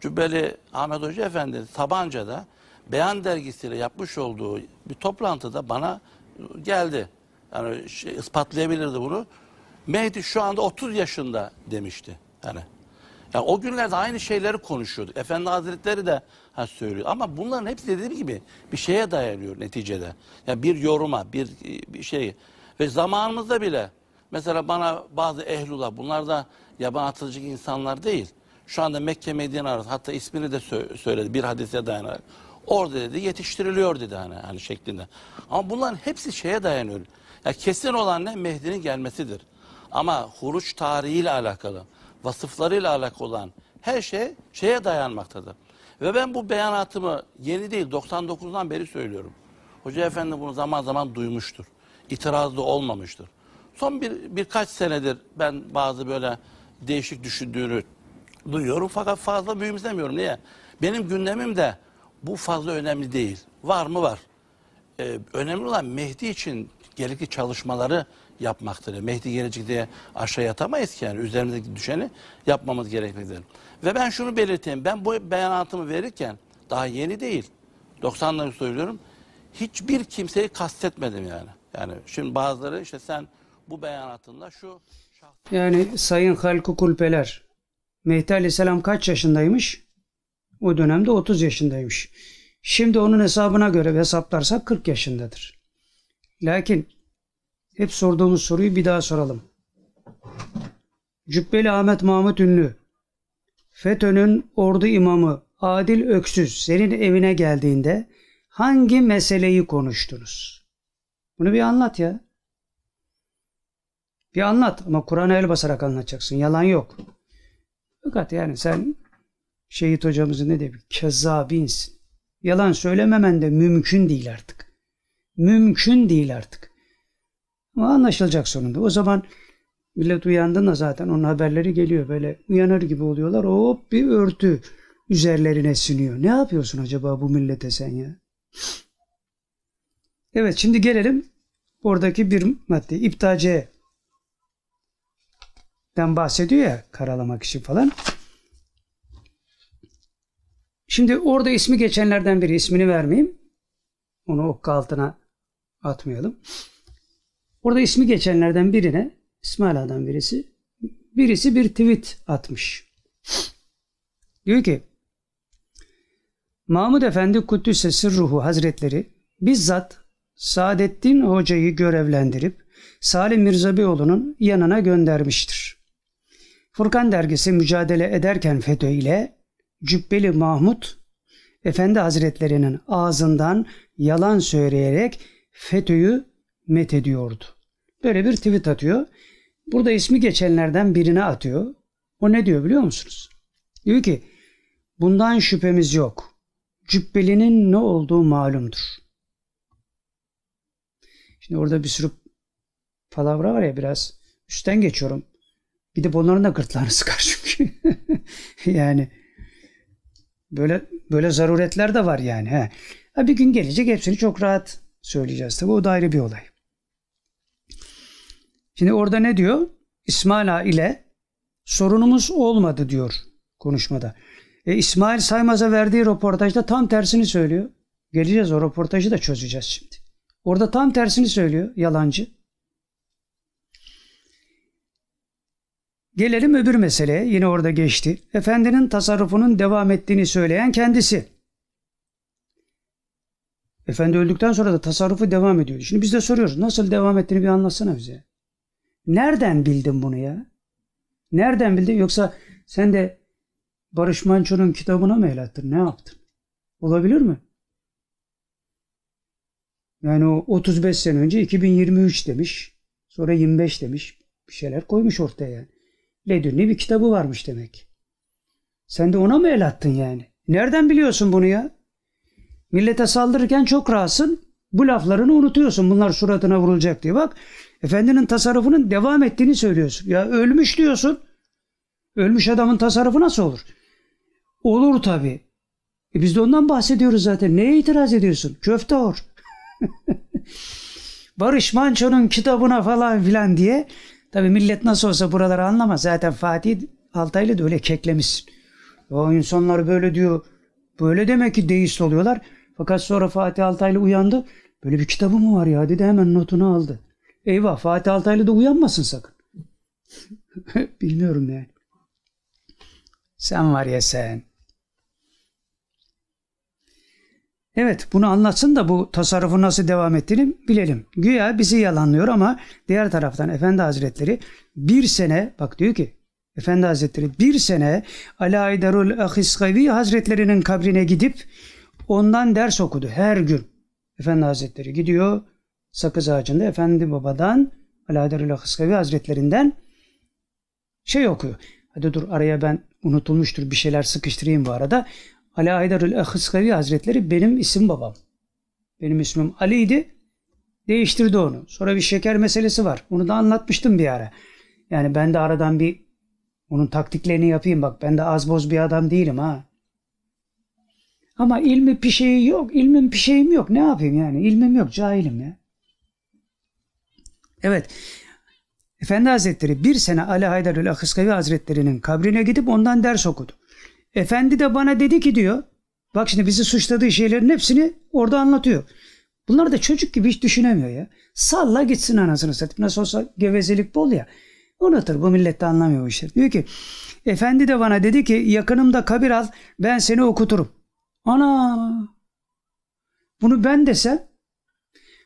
Cübbeli Ahmet Hoca Efendi Sabancı'da Beyan dergisiyle yapmış olduğu bir toplantıda bana geldi. Yani şey, ispatlayabilirdi bunu. Mehdi şu anda 30 yaşında demişti. Yani yani o günlerde aynı şeyleri konuşuyorduk. Efendi Hazretleri de ha söylüyor. Ama bunların hepsi dediğim gibi bir şeye dayanıyor neticede. Yani bir yoruma, bir, bir şey. Ve zamanımızda bile mesela bana bazı ehlullah, bunlar da yaban atıcı insanlar değil. Şu anda Mekke Medine arası hatta ismini de sö- söyledi bir hadise dayanarak. Orada dedi yetiştiriliyor dedi hani, hani şeklinde. Ama bunların hepsi şeye dayanıyor. Ya kesin olan ne? Mehdi'nin gelmesidir. Ama huruç tarihiyle alakalı, vasıflarıyla alakalı olan her şey şeye dayanmaktadır. Ve ben bu beyanatımı yeni değil 99'dan beri söylüyorum. Hoca Efendi bunu zaman zaman duymuştur. İtirazı da olmamıştır. Son bir birkaç senedir ben bazı böyle değişik düşündüğünü duyuyorum fakat fazla mühimsemiyorum. Niye? Benim gündemim de bu fazla önemli değil. Var mı var. Ee, önemli olan Mehdi için gerekli çalışmaları yapmaktır. Mehdi gelecek diye aşağı yatamayız ki yani üzerimizdeki düşeni yapmamız gerekmektedir. Ve ben şunu belirteyim. Ben bu beyanatımı verirken daha yeni değil. 90'ları söylüyorum. Hiçbir kimseyi kastetmedim yani. Yani şimdi bazıları işte sen bu beyanatında şu Yani Sayın Halkı Kulpeler. Mehdi Aleyhisselam kaç yaşındaymış? O dönemde 30 yaşındaymış. Şimdi onun hesabına göre hesaplarsak 40 yaşındadır. Lakin hep sorduğumuz soruyu bir daha soralım. Cübbeli Ahmet Mahmut Ünlü, FETÖ'nün ordu imamı Adil Öksüz senin evine geldiğinde hangi meseleyi konuştunuz? Bunu bir anlat ya. Bir anlat ama Kur'an'a el basarak anlatacaksın. Yalan yok. Fakat yani sen şehit hocamızın ne demiş? Kezzabinsin. Yalan söylememen de mümkün değil artık. Mümkün değil artık. Ama anlaşılacak sonunda. O zaman millet uyandığında zaten onun haberleri geliyor. Böyle uyanır gibi oluyorlar. Hop bir örtü üzerlerine siniyor. Ne yapıyorsun acaba bu millete sen ya? Evet şimdi gelelim oradaki bir madde. İptaciye den bahsediyor ya karalamak için falan. Şimdi orada ismi geçenlerden biri ismini vermeyeyim. Onu okka altına atmayalım. Orada ismi geçenlerden birine İsmaila'dan birisi birisi bir tweet atmış. Diyor ki Mahmud Efendi Kuddüs'e Sırruhu Hazretleri bizzat Saadettin Hoca'yı görevlendirip Salim Mirza Beyoğlu'nun yanına göndermiştir. Furkan dergisi mücadele ederken FETÖ ile Cübbeli Mahmut Efendi Hazretlerinin ağzından yalan söyleyerek FETÖ'yü methediyordu. Böyle bir tweet atıyor. Burada ismi geçenlerden birine atıyor. O ne diyor biliyor musunuz? Diyor ki bundan şüphemiz yok. Cübbeli'nin ne olduğu malumdur. Şimdi orada bir sürü palavra var ya biraz üstten geçiyorum. Gidip onların da gırtlağını sıkar çünkü. yani Böyle böyle zaruretler de var yani. He. Ha, bir gün gelecek hepsini çok rahat söyleyeceğiz. Tabii o da ayrı bir olay. Şimdi orada ne diyor? İsmail Ağa ile sorunumuz olmadı diyor konuşmada. E, İsmail Saymaz'a verdiği röportajda tam tersini söylüyor. Geleceğiz o röportajı da çözeceğiz şimdi. Orada tam tersini söylüyor yalancı. Gelelim öbür meseleye. Yine orada geçti. Efendinin tasarrufunun devam ettiğini söyleyen kendisi. Efendi öldükten sonra da tasarrufu devam ediyor. Şimdi biz de soruyoruz. Nasıl devam ettiğini bir anlatsana bize. Nereden bildin bunu ya? Nereden bildin? Yoksa sen de Barış Manço'nun kitabına mı el attın? Ne yaptın? Olabilir mi? Yani o 35 sene önce 2023 demiş. Sonra 25 demiş. Bir şeyler koymuş ortaya yani. Ledünni bir kitabı varmış demek. Sen de ona mı el attın yani? Nereden biliyorsun bunu ya? Millete saldırırken çok rahatsın. Bu laflarını unutuyorsun. Bunlar suratına vurulacak diye. Bak efendinin tasarrufunun devam ettiğini söylüyorsun. Ya ölmüş diyorsun. Ölmüş adamın tasarrufu nasıl olur? Olur tabii. E biz de ondan bahsediyoruz zaten. Neye itiraz ediyorsun? Köfte or. Barış Manço'nun kitabına falan filan diye. Tabii millet nasıl olsa buraları anlamaz. Zaten Fatih Altaylı da öyle keklemiş. O insanlar böyle diyor. Böyle demek ki deist oluyorlar. Fakat sonra Fatih Altaylı uyandı. Böyle bir kitabı mı var ya dedi hemen notunu aldı. Eyvah Fatih Altaylı da uyanmasın sakın. Bilmiyorum yani. Sen var ya sen. Evet bunu anlatsın da bu tasarrufun nasıl devam ettiğini bilelim. Güya bizi yalanlıyor ama diğer taraftan Efendi Hazretleri bir sene bak diyor ki Efendi Hazretleri bir sene Ali Aydarul Ahiskavi Hazretlerinin kabrine gidip ondan ders okudu her gün. Efendi Hazretleri gidiyor sakız ağacında Efendi Baba'dan Ali Aydarul Ahiskavi Hazretlerinden şey okuyor. Hadi dur araya ben unutulmuştur bir şeyler sıkıştırayım bu arada. Ali Aydarül Ahıskavi Hazretleri benim isim babam. Benim ismim Ali'ydi. Değiştirdi onu. Sonra bir şeker meselesi var. Onu da anlatmıştım bir ara. Yani ben de aradan bir onun taktiklerini yapayım bak. Ben de az boz bir adam değilim ha. Ama ilmi bir şeyi yok. İlmin bir şeyim yok. Ne yapayım yani? İlmim yok. Cahilim ya. Evet. Efendi Hazretleri bir sene Ali Haydarül Ahıskavi Hazretleri'nin kabrine gidip ondan ders okudu. Efendi de bana dedi ki diyor. Bak şimdi bizi suçladığı şeylerin hepsini orada anlatıyor. Bunlar da çocuk gibi hiç düşünemiyor ya. Salla gitsin anasını satayım. Nasıl olsa gevezelik bol ya. Unutur bu millet de anlamıyor bu işleri. Diyor ki efendi de bana dedi ki yakınımda kabir al ben seni okuturum. Ana bunu ben desem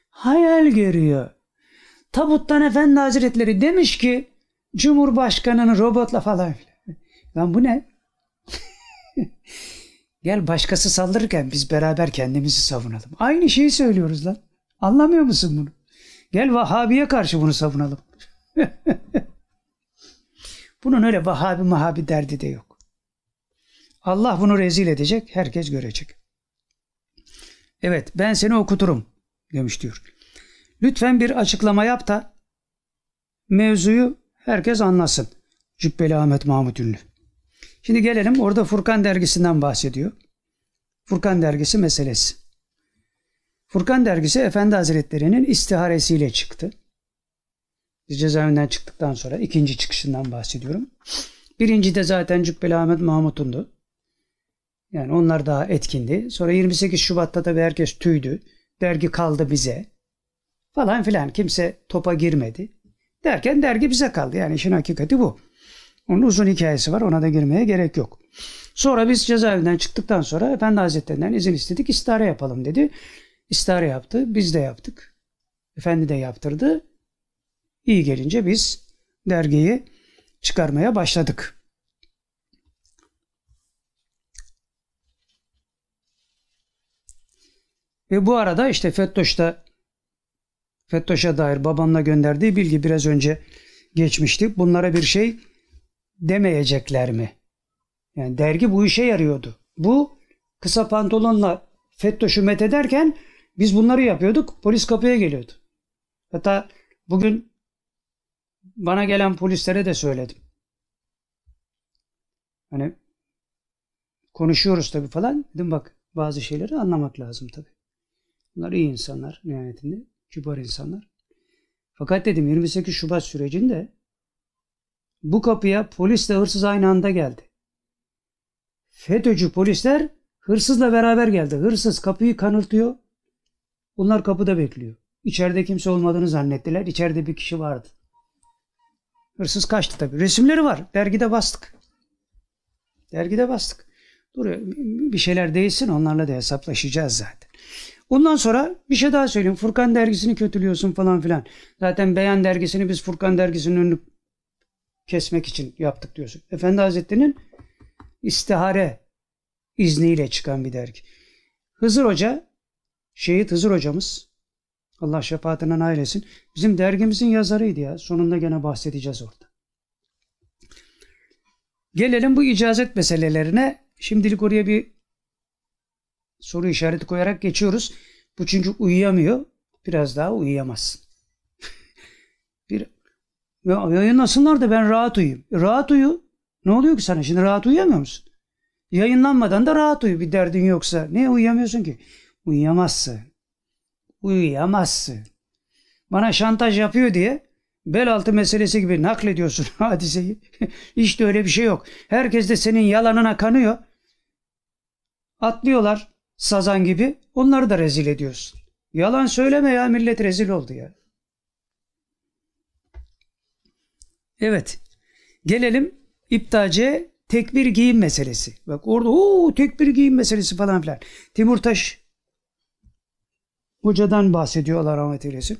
hayal görüyor. Tabuttan Efendi Hazretleri demiş ki Cumhurbaşkanı'nın robotla falan filan. Lan bu ne? Gel başkası saldırırken biz beraber kendimizi savunalım. Aynı şeyi söylüyoruz lan. Anlamıyor musun bunu? Gel Vahabi'ye karşı bunu savunalım. Bunun öyle Vahabi mahabi derdi de yok. Allah bunu rezil edecek, herkes görecek. Evet, ben seni okuturum demiş diyor. Lütfen bir açıklama yap da mevzuyu herkes anlasın. Cübbeli Ahmet Mahmut Ünlü. Şimdi gelelim orada Furkan dergisinden bahsediyor. Furkan dergisi meselesi. Furkan dergisi Efendi Hazretleri'nin istiharesiyle çıktı. Biz cezaevinden çıktıktan sonra ikinci çıkışından bahsediyorum. Birinci de zaten Cübbeli Ahmet Mahmut'undu. Yani onlar daha etkindi. Sonra 28 Şubat'ta tabii herkes tüydü. Dergi kaldı bize. Falan filan. Kimse topa girmedi. Derken dergi bize kaldı. Yani işin hakikati bu. Onun uzun hikayesi var. Ona da girmeye gerek yok. Sonra biz cezaevinden çıktıktan sonra Efendi Hazretlerinden izin istedik. İstihare yapalım dedi. İstihare yaptı. Biz de yaptık. Efendi de yaptırdı. İyi gelince biz dergiyi çıkarmaya başladık. Ve bu arada işte Fettoş'ta Fettoş'a dair babamla gönderdiği bilgi biraz önce geçmişti. Bunlara bir şey demeyecekler mi? Yani dergi bu işe yarıyordu. Bu kısa pantolonla Fettoş'u met ederken biz bunları yapıyorduk. Polis kapıya geliyordu. Hatta bugün bana gelen polislere de söyledim. Hani konuşuyoruz tabii falan. Dedim bak bazı şeyleri anlamak lazım tabii. Bunlar iyi insanlar nihayetinde. Kibar insanlar. Fakat dedim 28 Şubat sürecinde bu kapıya polisle hırsız aynı anda geldi. FETÖ'cü polisler hırsızla beraber geldi. Hırsız kapıyı kanırtıyor. Bunlar kapıda bekliyor. İçeride kimse olmadığını zannettiler. İçeride bir kişi vardı. Hırsız kaçtı tabii. Resimleri var. Dergide bastık. Dergide bastık. Duruyor. Bir şeyler değilsin onlarla da hesaplaşacağız zaten. Ondan sonra bir şey daha söyleyeyim. Furkan dergisini kötülüyorsun falan filan. Zaten Beyan dergisini biz Furkan dergisinin önünü kesmek için yaptık diyorsun. Efendi Hazretleri'nin istihare izniyle çıkan bir dergi. Hızır Hoca, şehit Hızır hocamız, Allah şefaatinden ailesin, bizim dergimizin yazarıydı ya. Sonunda gene bahsedeceğiz orada. Gelelim bu icazet meselelerine. Şimdilik oraya bir soru işareti koyarak geçiyoruz. Bu çünkü uyuyamıyor. Biraz daha uyuyamazsın. bir ya yayınlasınlar da ben rahat uyuyayım. E, rahat uyu. Ne oluyor ki sana? Şimdi rahat uyuyamıyor musun? Yayınlanmadan da rahat uyu. Bir derdin yoksa. Niye uyuyamıyorsun ki? Uyuyamazsın. Uyuyamazsın. Bana şantaj yapıyor diye bel altı meselesi gibi naklediyorsun hadiseyi. işte öyle bir şey yok. Herkes de senin yalanına kanıyor. Atlıyorlar sazan gibi. Onları da rezil ediyorsun. Yalan söyleme ya millet rezil oldu ya. Evet. Gelelim iptace tekbir giyim meselesi. Bak orada o tekbir giyim meselesi falan filan. Timurtaş hocadan bahsediyorlar rahmet eylesin.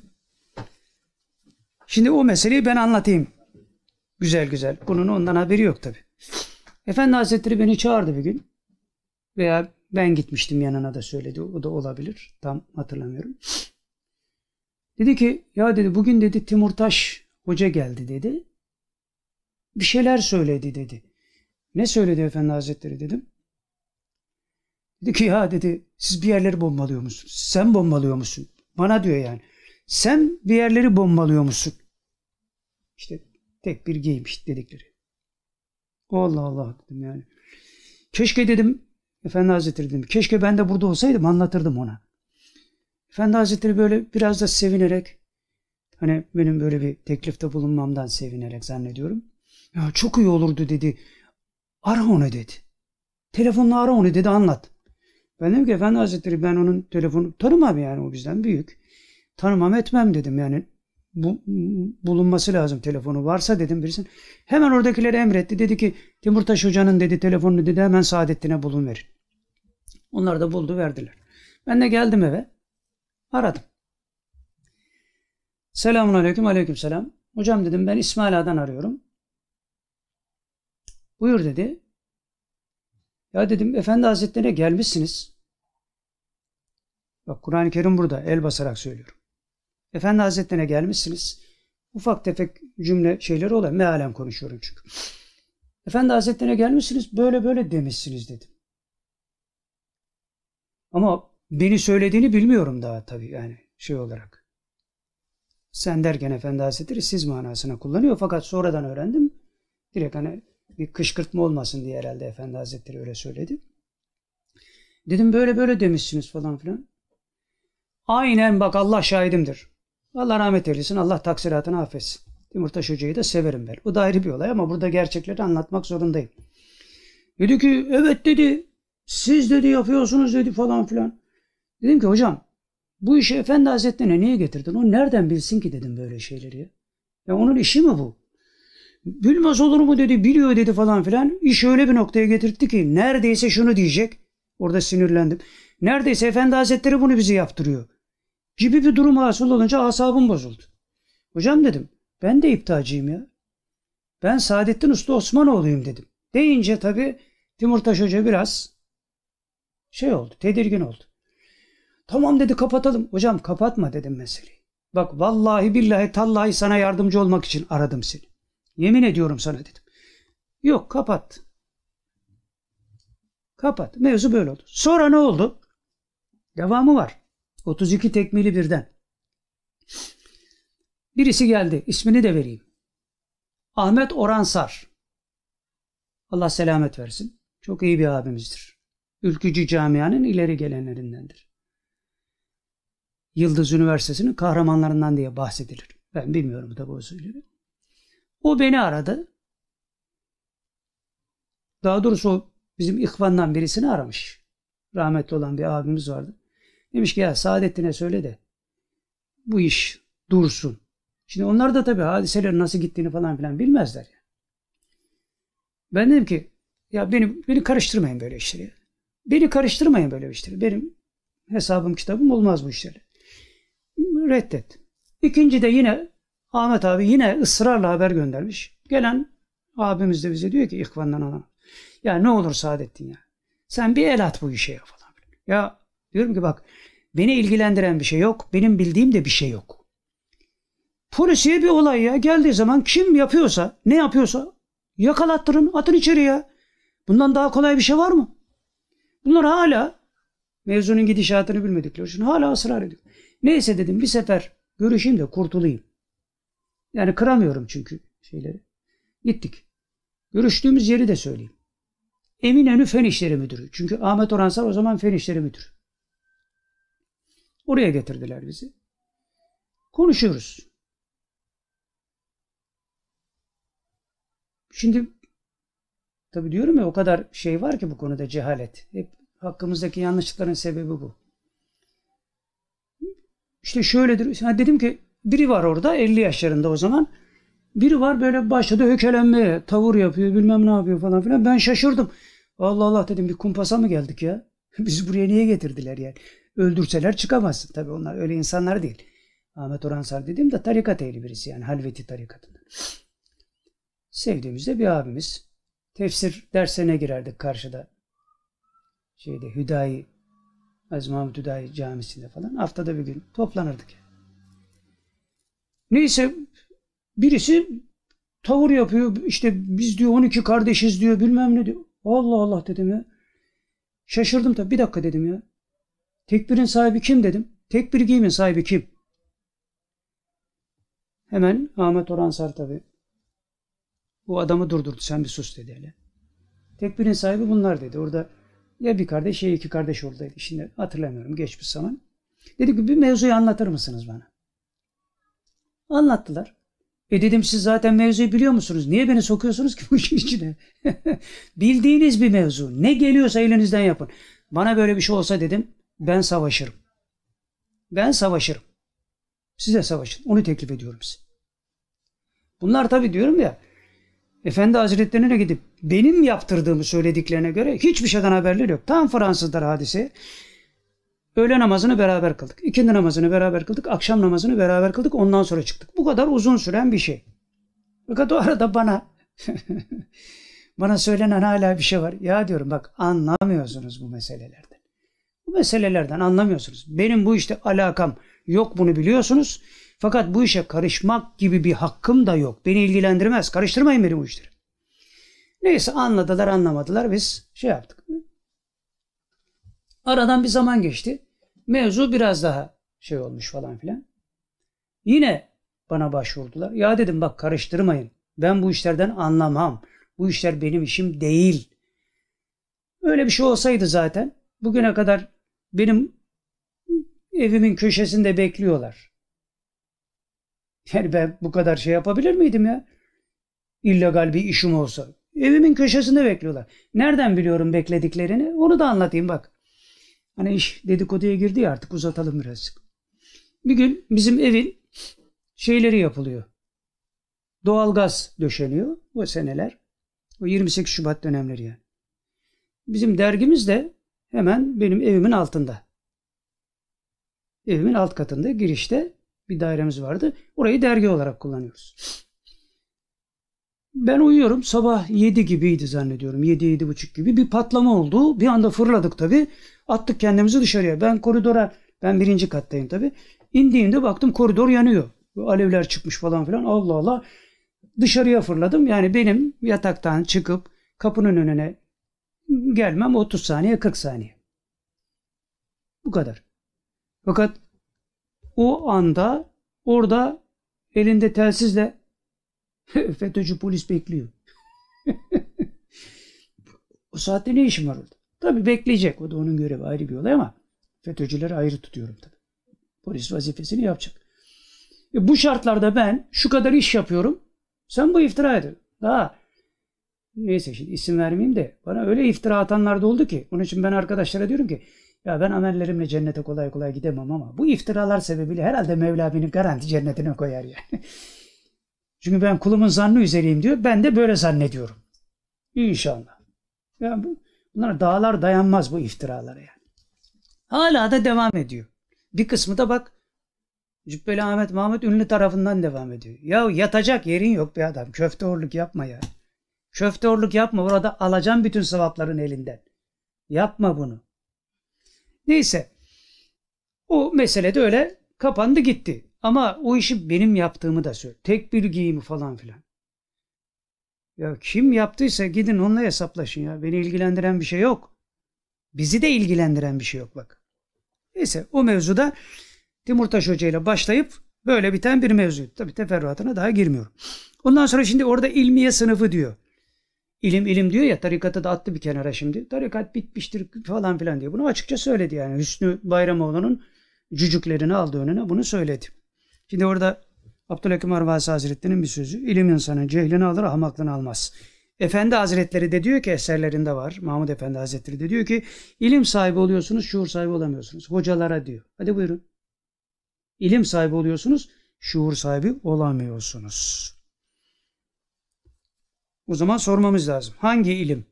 Şimdi o meseleyi ben anlatayım. Güzel güzel. Bunun ondan haberi yok tabi. Efendi Hazretleri beni çağırdı bir gün. Veya ben gitmiştim yanına da söyledi. O da olabilir. Tam hatırlamıyorum. Dedi ki ya dedi bugün dedi Timurtaş hoca geldi dedi. Bir şeyler söyledi dedi. Ne söyledi Efendi Hazretleri dedim. Dedi ki ya dedi siz bir yerleri bombalıyor musunuz? Sen bombalıyor musun? Bana diyor yani. Sen bir yerleri bombalıyor musun? İşte tek bir giymiş dedikleri. Allah Allah dedim yani. Keşke dedim Efendi Hazretleri dedim. Keşke ben de burada olsaydım anlatırdım ona. Efendi Hazretleri böyle biraz da sevinerek hani benim böyle bir teklifte bulunmamdan sevinerek zannediyorum. Ya çok iyi olurdu dedi. Ara onu dedi. Telefonla ara onu dedi anlat. Ben dedim ki Efendi Hazretleri ben onun telefonu tanımam yani o bizden büyük. Tanımam etmem dedim yani. Bu, bulunması lazım telefonu varsa dedim birisinin. Hemen oradakileri emretti. Dedi ki Timurtaş Hoca'nın dedi telefonunu dedi hemen Saadettin'e bulun verin. Onlar da buldu verdiler. Ben de geldim eve. Aradım. Selamun aleyküm aleyküm selam. Hocam dedim ben İsmail Ağa'dan arıyorum. Buyur dedi. Ya dedim Efendi Hazretleri'ne gelmişsiniz. Bak Kur'an-ı Kerim burada el basarak söylüyorum. Efendi Hazretleri'ne gelmişsiniz. Ufak tefek cümle şeyleri oluyor. Mealen konuşuyorum çünkü. Efendi Hazretleri'ne gelmişsiniz böyle böyle demişsiniz dedim. Ama beni söylediğini bilmiyorum daha tabii yani şey olarak. Sen derken Efendi Hazretleri siz manasına kullanıyor fakat sonradan öğrendim. Direkt hani bir kışkırtma olmasın diye herhalde Efendi Hazretleri öyle söyledi. Dedim böyle böyle demişsiniz falan filan. Aynen bak Allah şahidimdir. Allah rahmet eylesin. Allah taksiratını affetsin. Timurtaş Hoca'yı da severim ben. O da ayrı bir olay ama burada gerçekleri anlatmak zorundayım. Dedi ki evet dedi. Siz dedi yapıyorsunuz dedi falan filan. Dedim ki hocam bu işi Efendi Hazretleri'ne niye getirdin? O nereden bilsin ki dedim böyle şeyleri ya. Onun işi mi bu? Bilmez olur mu dedi, biliyor dedi falan filan. İş öyle bir noktaya getirtti ki neredeyse şunu diyecek. Orada sinirlendim. Neredeyse Efendi Hazretleri bunu bizi yaptırıyor. Gibi bir durum hasıl olunca asabım bozuldu. Hocam dedim, ben de iptacıyım ya. Ben Saadettin Usta Osmanoğlu'yum dedim. Deyince tabii Timurtaş Hoca biraz şey oldu, tedirgin oldu. Tamam dedi kapatalım. Hocam kapatma dedim meseleyi. Bak vallahi billahi tallahi sana yardımcı olmak için aradım seni. Yemin ediyorum sana dedim. Yok kapat. Kapat. Mevzu böyle oldu. Sonra ne oldu? Devamı var. 32 tekmili birden. Birisi geldi. İsmini de vereyim. Ahmet Oransar. Allah selamet versin. Çok iyi bir abimizdir. Ülkücü camianın ileri gelenlerindendir. Yıldız Üniversitesi'nin kahramanlarından diye bahsedilir. Ben bilmiyorum tabii o söylüyor. O beni aradı. Daha doğrusu bizim ihvandan birisini aramış. Rahmetli olan bir abimiz vardı. Demiş ki ya Saadettin'e söyle de bu iş dursun. Şimdi onlar da tabii hadiselerin nasıl gittiğini falan filan bilmezler. Yani. Ben dedim ki ya beni beni karıştırmayın böyle işleri. Beni karıştırmayın böyle işleri. Benim hesabım kitabım olmaz bu işleri. Reddet. İkinci de yine Ahmet abi yine ısrarla haber göndermiş. Gelen abimiz de bize diyor ki ihvandan alan. Ya ne olur Saadettin ya. Sen bir el at bu işe ya falan. Ya diyorum ki bak beni ilgilendiren bir şey yok. Benim bildiğim de bir şey yok. Polisiye bir olay ya. Geldiği zaman kim yapıyorsa ne yapıyorsa yakalattırın atın içeri ya. Bundan daha kolay bir şey var mı? Bunlar hala mevzunun gidişatını bilmedikleri için hala ısrar ediyor. Neyse dedim bir sefer görüşeyim de kurtulayım. Yani kıramıyorum çünkü şeyleri. Gittik. Görüştüğümüz yeri de söyleyeyim. Eminönü Fen İşleri Müdürü. Çünkü Ahmet Oransar o zaman Fen İşleri Müdürü. Oraya getirdiler bizi. Konuşuyoruz. Şimdi tabii diyorum ya o kadar şey var ki bu konuda cehalet. Hep hakkımızdaki yanlışlıkların sebebi bu. İşte şöyledir. Ha dedim ki biri var orada 50 yaşlarında o zaman. Biri var böyle başladı hökelenmeye, tavır yapıyor, bilmem ne yapıyor falan filan. Ben şaşırdım. Allah Allah dedim bir kumpasa mı geldik ya? Bizi buraya niye getirdiler yani? Öldürseler çıkamazsın. Tabii onlar öyle insanlar değil. Ahmet Oransar dediğim de tarikat ehli birisi yani Halveti tarikatından. Sevdiğimiz de bir abimiz. Tefsir dersine girerdik karşıda. Şeyde Hüdayi, Aziz Mahmut Hüdayi camisinde falan. Haftada bir gün toplanırdık. Neyse birisi tavır yapıyor. İşte biz diyor 12 kardeşiz diyor bilmem ne diyor. Allah Allah dedim ya. Şaşırdım tabii. Bir dakika dedim ya. Tekbirin sahibi kim dedim. Tekbir giyimin sahibi kim? Hemen Ahmet Oransar tabii. Bu adamı durdurdu. Sen bir sus dedi hele. Tekbirin sahibi bunlar dedi. Orada ya bir kardeş ya iki kardeş oradaydı. Şimdi hatırlamıyorum. Geçmiş zaman. Dedi ki bir mevzuyu anlatır mısınız bana? Anlattılar. E dedim siz zaten mevzuyu biliyor musunuz? Niye beni sokuyorsunuz ki bu işin içine? Bildiğiniz bir mevzu. Ne geliyorsa elinizden yapın. Bana böyle bir şey olsa dedim ben savaşırım. Ben savaşırım. Size savaşın. Onu teklif ediyorum size. Bunlar tabii diyorum ya Efendi Hazretlerine gidip benim yaptırdığımı söylediklerine göre hiçbir şeyden haberleri yok. Tam Fransızlar hadise. Öğle namazını beraber kıldık. İkindi namazını beraber kıldık. Akşam namazını beraber kıldık. Ondan sonra çıktık. Bu kadar uzun süren bir şey. Fakat o arada bana bana söylenen hala bir şey var. Ya diyorum bak anlamıyorsunuz bu meselelerden. Bu meselelerden anlamıyorsunuz. Benim bu işte alakam yok bunu biliyorsunuz. Fakat bu işe karışmak gibi bir hakkım da yok. Beni ilgilendirmez. Karıştırmayın beni bu işleri. Neyse anladılar anlamadılar biz şey yaptık. Aradan bir zaman geçti. Mevzu biraz daha şey olmuş falan filan. Yine bana başvurdular. Ya dedim bak karıştırmayın. Ben bu işlerden anlamam. Bu işler benim işim değil. Öyle bir şey olsaydı zaten bugüne kadar benim evimin köşesinde bekliyorlar. Yani ben bu kadar şey yapabilir miydim ya? İllegal bir işim olsa. Evimin köşesinde bekliyorlar. Nereden biliyorum beklediklerini? Onu da anlatayım bak. Hani iş dedikoduya girdi ya artık uzatalım biraz. Bir gün bizim evin şeyleri yapılıyor. Doğalgaz döşeniyor o seneler. O 28 Şubat dönemleri yani. Bizim dergimiz de hemen benim evimin altında. Evimin alt katında girişte bir dairemiz vardı. Orayı dergi olarak kullanıyoruz. Ben uyuyorum. Sabah 7 gibiydi zannediyorum. 7 buçuk gibi bir patlama oldu. Bir anda fırladık tabii. Attık kendimizi dışarıya. Ben koridora, ben birinci kattayım tabii. İndiğimde baktım koridor yanıyor. Alevler çıkmış falan filan. Allah Allah. Dışarıya fırladım. Yani benim yataktan çıkıp kapının önüne gelmem 30 saniye 40 saniye. Bu kadar. Fakat o anda orada elinde telsizle FETÖ'cü polis bekliyor. Bu saatte ne işim var orada? Tabii bekleyecek. O da onun görevi ayrı bir olay ama FETÖ'cüleri ayrı tutuyorum tabii. Polis vazifesini yapacak. E bu şartlarda ben şu kadar iş yapıyorum. Sen bu iftira edin. Daha neyse şimdi isim vermeyeyim de bana öyle iftira atanlar da oldu ki. Onun için ben arkadaşlara diyorum ki ya ben amellerimle cennete kolay kolay gidemem ama bu iftiralar sebebiyle herhalde Mevla beni garanti cennetine koyar yani. Çünkü ben kulumun zannı üzereyim diyor. Ben de böyle zannediyorum. İnşallah. Ya bu, bunlar dağlar dayanmaz bu iftiralara yani. Hala da devam ediyor. Bir kısmı da bak Cübbeli Ahmet Mahmut Ünlü tarafından devam ediyor. Ya yatacak yerin yok be adam. Köfteorluk yapma ya. Köfteorluk yapma. Orada alacağım bütün sevapların elinden. Yapma bunu. Neyse. O mesele de öyle kapandı gitti. Ama o işi benim yaptığımı da söyle. Tek bir giyimi falan filan. Ya kim yaptıysa gidin onunla hesaplaşın ya. Beni ilgilendiren bir şey yok. Bizi de ilgilendiren bir şey yok bak. Neyse o mevzuda Timur Taş Hoca ile başlayıp böyle biten bir mevzu. Tabii teferruatına daha girmiyorum. Ondan sonra şimdi orada ilmiye sınıfı diyor. İlim ilim diyor ya tarikatı da attı bir kenara şimdi. Tarikat bitmiştir falan filan diyor. Bunu açıkça söyledi yani. Hüsnü Bayramoğlu'nun cücüklerini aldı önüne bunu söyledi. Şimdi orada Abdülhakim Arvasi Hazretleri'nin bir sözü. İlim insanın cehlini alır ahmaklığını almaz. Efendi Hazretleri de diyor ki eserlerinde var. Mahmud Efendi Hazretleri de diyor ki ilim sahibi oluyorsunuz, şuur sahibi olamıyorsunuz. Hocalara diyor. Hadi buyurun. İlim sahibi oluyorsunuz, şuur sahibi olamıyorsunuz. O zaman sormamız lazım. Hangi ilim?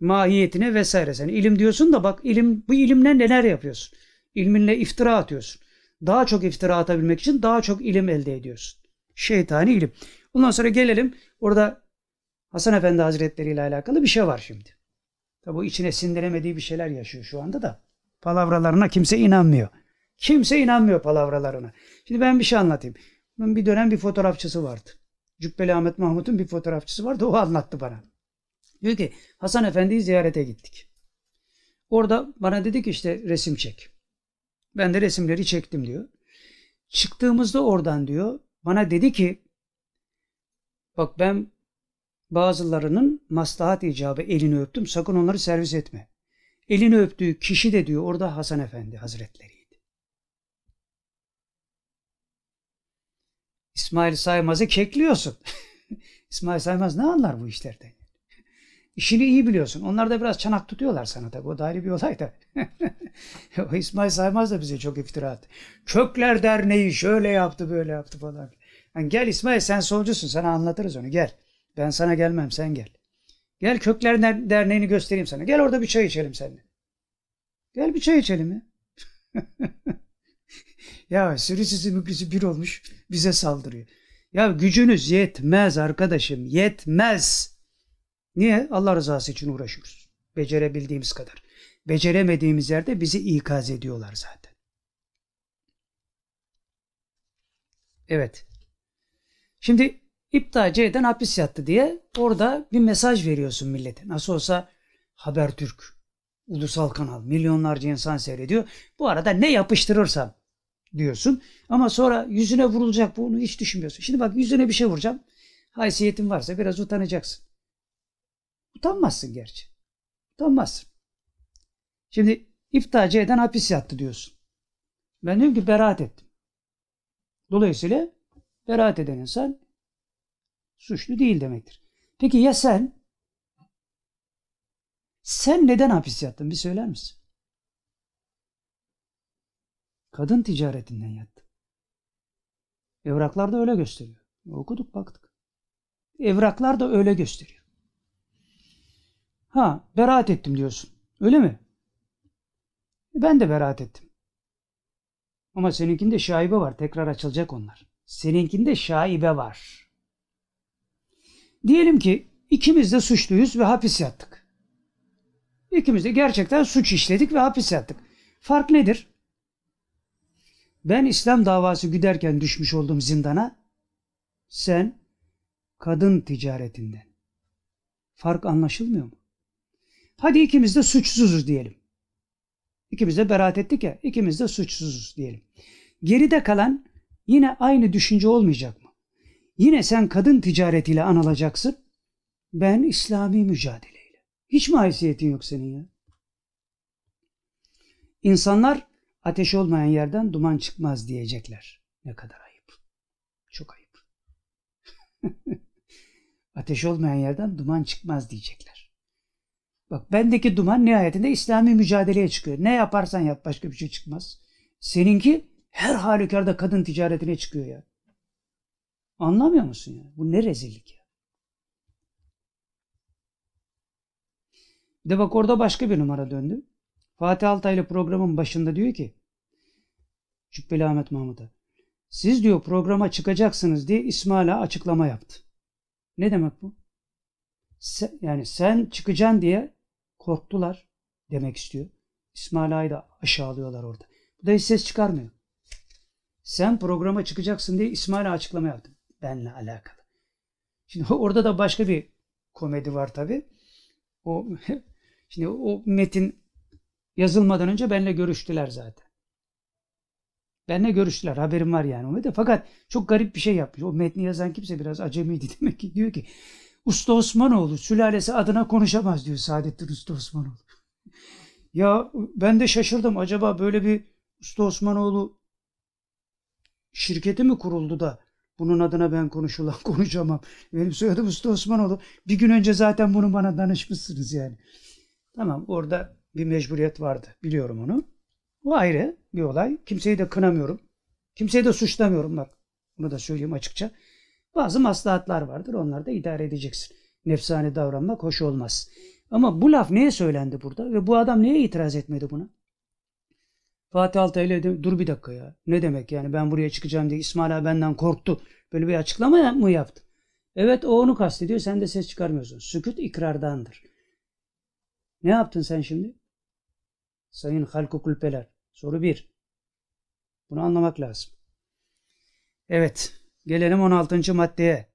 Mahiyetine vesaire. Sen ilim diyorsun da bak ilim bu ilimle neler yapıyorsun? İlminle iftira atıyorsun. Daha çok iftira atabilmek için daha çok ilim elde ediyorsun. Şeytani ilim. Ondan sonra gelelim orada Hasan Efendi Hazretleri ile alakalı bir şey var şimdi. Tabi bu içine sindiremediği bir şeyler yaşıyor şu anda da. Palavralarına kimse inanmıyor. Kimse inanmıyor palavralarına. Şimdi ben bir şey anlatayım. Bunun bir dönem bir fotoğrafçısı vardı. Cübbeli Ahmet Mahmut'un bir fotoğrafçısı vardı. O anlattı bana. Diyor ki Hasan Efendi'yi ziyarete gittik. Orada bana dedi ki işte resim çek. Ben de resimleri çektim diyor. Çıktığımızda oradan diyor bana dedi ki bak ben bazılarının maslahat icabı elini öptüm sakın onları servis etme. Elini öptüğü kişi de diyor orada Hasan Efendi Hazretleriydi. İsmail Saymaz'ı kekliyorsun. İsmail Saymaz ne anlar bu işlerden? İşini iyi biliyorsun. Onlar da biraz çanak tutuyorlar sana tabii. O da ayrı bir olay da. o İsmail Saymaz da bize çok iftira attı. Kökler Derneği şöyle yaptı böyle yaptı falan. Yani gel İsmail sen solcusun sana anlatırız onu gel. Ben sana gelmem sen gel. Gel Kökler Derneği'ni göstereyim sana. Gel orada bir çay içelim seninle. Gel bir çay içelim ya. ya sürüsüzü müküsü bir olmuş bize saldırıyor. Ya gücünüz yetmez arkadaşım yetmez. Niye? Allah rızası için uğraşıyoruz. Becerebildiğimiz kadar. Beceremediğimiz yerde bizi ikaz ediyorlar zaten. Evet. Şimdi İptalci eden hapis yattı diye orada bir mesaj veriyorsun millete. Nasıl olsa Habertürk, ulusal kanal, milyonlarca insan seyrediyor. Bu arada ne yapıştırırsam diyorsun. Ama sonra yüzüne vurulacak bunu hiç düşünmüyorsun. Şimdi bak yüzüne bir şey vuracağım. Haysiyetin varsa biraz utanacaksın. Utanmazsın gerçi. Utanmazsın. Şimdi iftarcı eden hapis yattı diyorsun. Ben diyorum ki beraat ettim. Dolayısıyla beraat eden insan suçlu değil demektir. Peki ya sen? Sen neden hapis yattın bir söyler misin? Kadın ticaretinden yattın. Evraklar da öyle gösteriyor. Okuduk baktık. Evraklar da öyle gösteriyor. Ha beraat ettim diyorsun. Öyle mi? Ben de beraat ettim. Ama seninkinde şaibe var. Tekrar açılacak onlar. Seninkinde şaibe var. Diyelim ki ikimiz de suçluyuz ve hapis yattık. İkimiz de gerçekten suç işledik ve hapis yattık. Fark nedir? Ben İslam davası güderken düşmüş olduğum zindana, sen kadın ticaretinden. Fark anlaşılmıyor mu? Hadi ikimiz de suçsuzuz diyelim. İkimiz de beraat ettik ya, ikimiz de suçsuzuz diyelim. Geride kalan yine aynı düşünce olmayacak mı? Yine sen kadın ticaretiyle anılacaksın. Ben İslami mücadeleyle. Hiç mi haysiyetin yok senin ya? İnsanlar ateş olmayan yerden duman çıkmaz diyecekler. Ne kadar ayıp. Çok ayıp. ateş olmayan yerden duman çıkmaz diyecekler. Bak bendeki duman nihayetinde İslami mücadeleye çıkıyor. Ne yaparsan yap başka bir şey çıkmaz. Seninki her halükarda kadın ticaretine çıkıyor ya. Anlamıyor musun ya? Bu ne rezillik ya. Bir de bak orada başka bir numara döndü. Fatih Altaylı programın başında diyor ki Cübbeli Ahmet Mahmut'a siz diyor programa çıkacaksınız diye İsmail'a açıklama yaptı. Ne demek bu? Sen, yani sen çıkacaksın diye korktular demek istiyor. İsmail Ağa'yı da aşağılıyorlar orada. Bu da hiç ses çıkarmıyor. Sen programa çıkacaksın diye İsmail'e açıklama yaptın. Benle alakalı. Şimdi orada da başka bir komedi var tabi. O şimdi o metin yazılmadan önce benimle görüştüler zaten. Benimle görüştüler. Haberim var yani o metin. Fakat çok garip bir şey yapmış. O metni yazan kimse biraz acemiydi demek ki. Diyor ki Usta Osmanoğlu sülalesi adına konuşamaz diyor Saadettin Usta Osmanoğlu. ya ben de şaşırdım. Acaba böyle bir Usta Osmanoğlu şirketi mi kuruldu da bunun adına ben konuşulan konuşamam. Benim soyadım Usta Osmanoğlu. Bir gün önce zaten bunu bana danışmışsınız yani. Tamam orada bir mecburiyet vardı. Biliyorum onu. O ayrı bir olay. Kimseyi de kınamıyorum. Kimseyi de suçlamıyorum bak. Bunu da söyleyeyim açıkça. Bazı maslahatlar vardır. Onları da idare edeceksin. Nefsane davranmak hoş olmaz. Ama bu laf neye söylendi burada? Ve bu adam neye itiraz etmedi buna? Fatih Altaylı de, dur bir dakika ya. Ne demek yani ben buraya çıkacağım diye İsmail abi benden korktu. Böyle bir açıklama mı yaptı? Evet o onu kastediyor. Sen de ses çıkarmıyorsun. Sükut ikrardandır. Ne yaptın sen şimdi? Sayın Halkı Kulpeler. Soru 1. Bunu anlamak lazım. Evet. Gelelim 16. maddeye.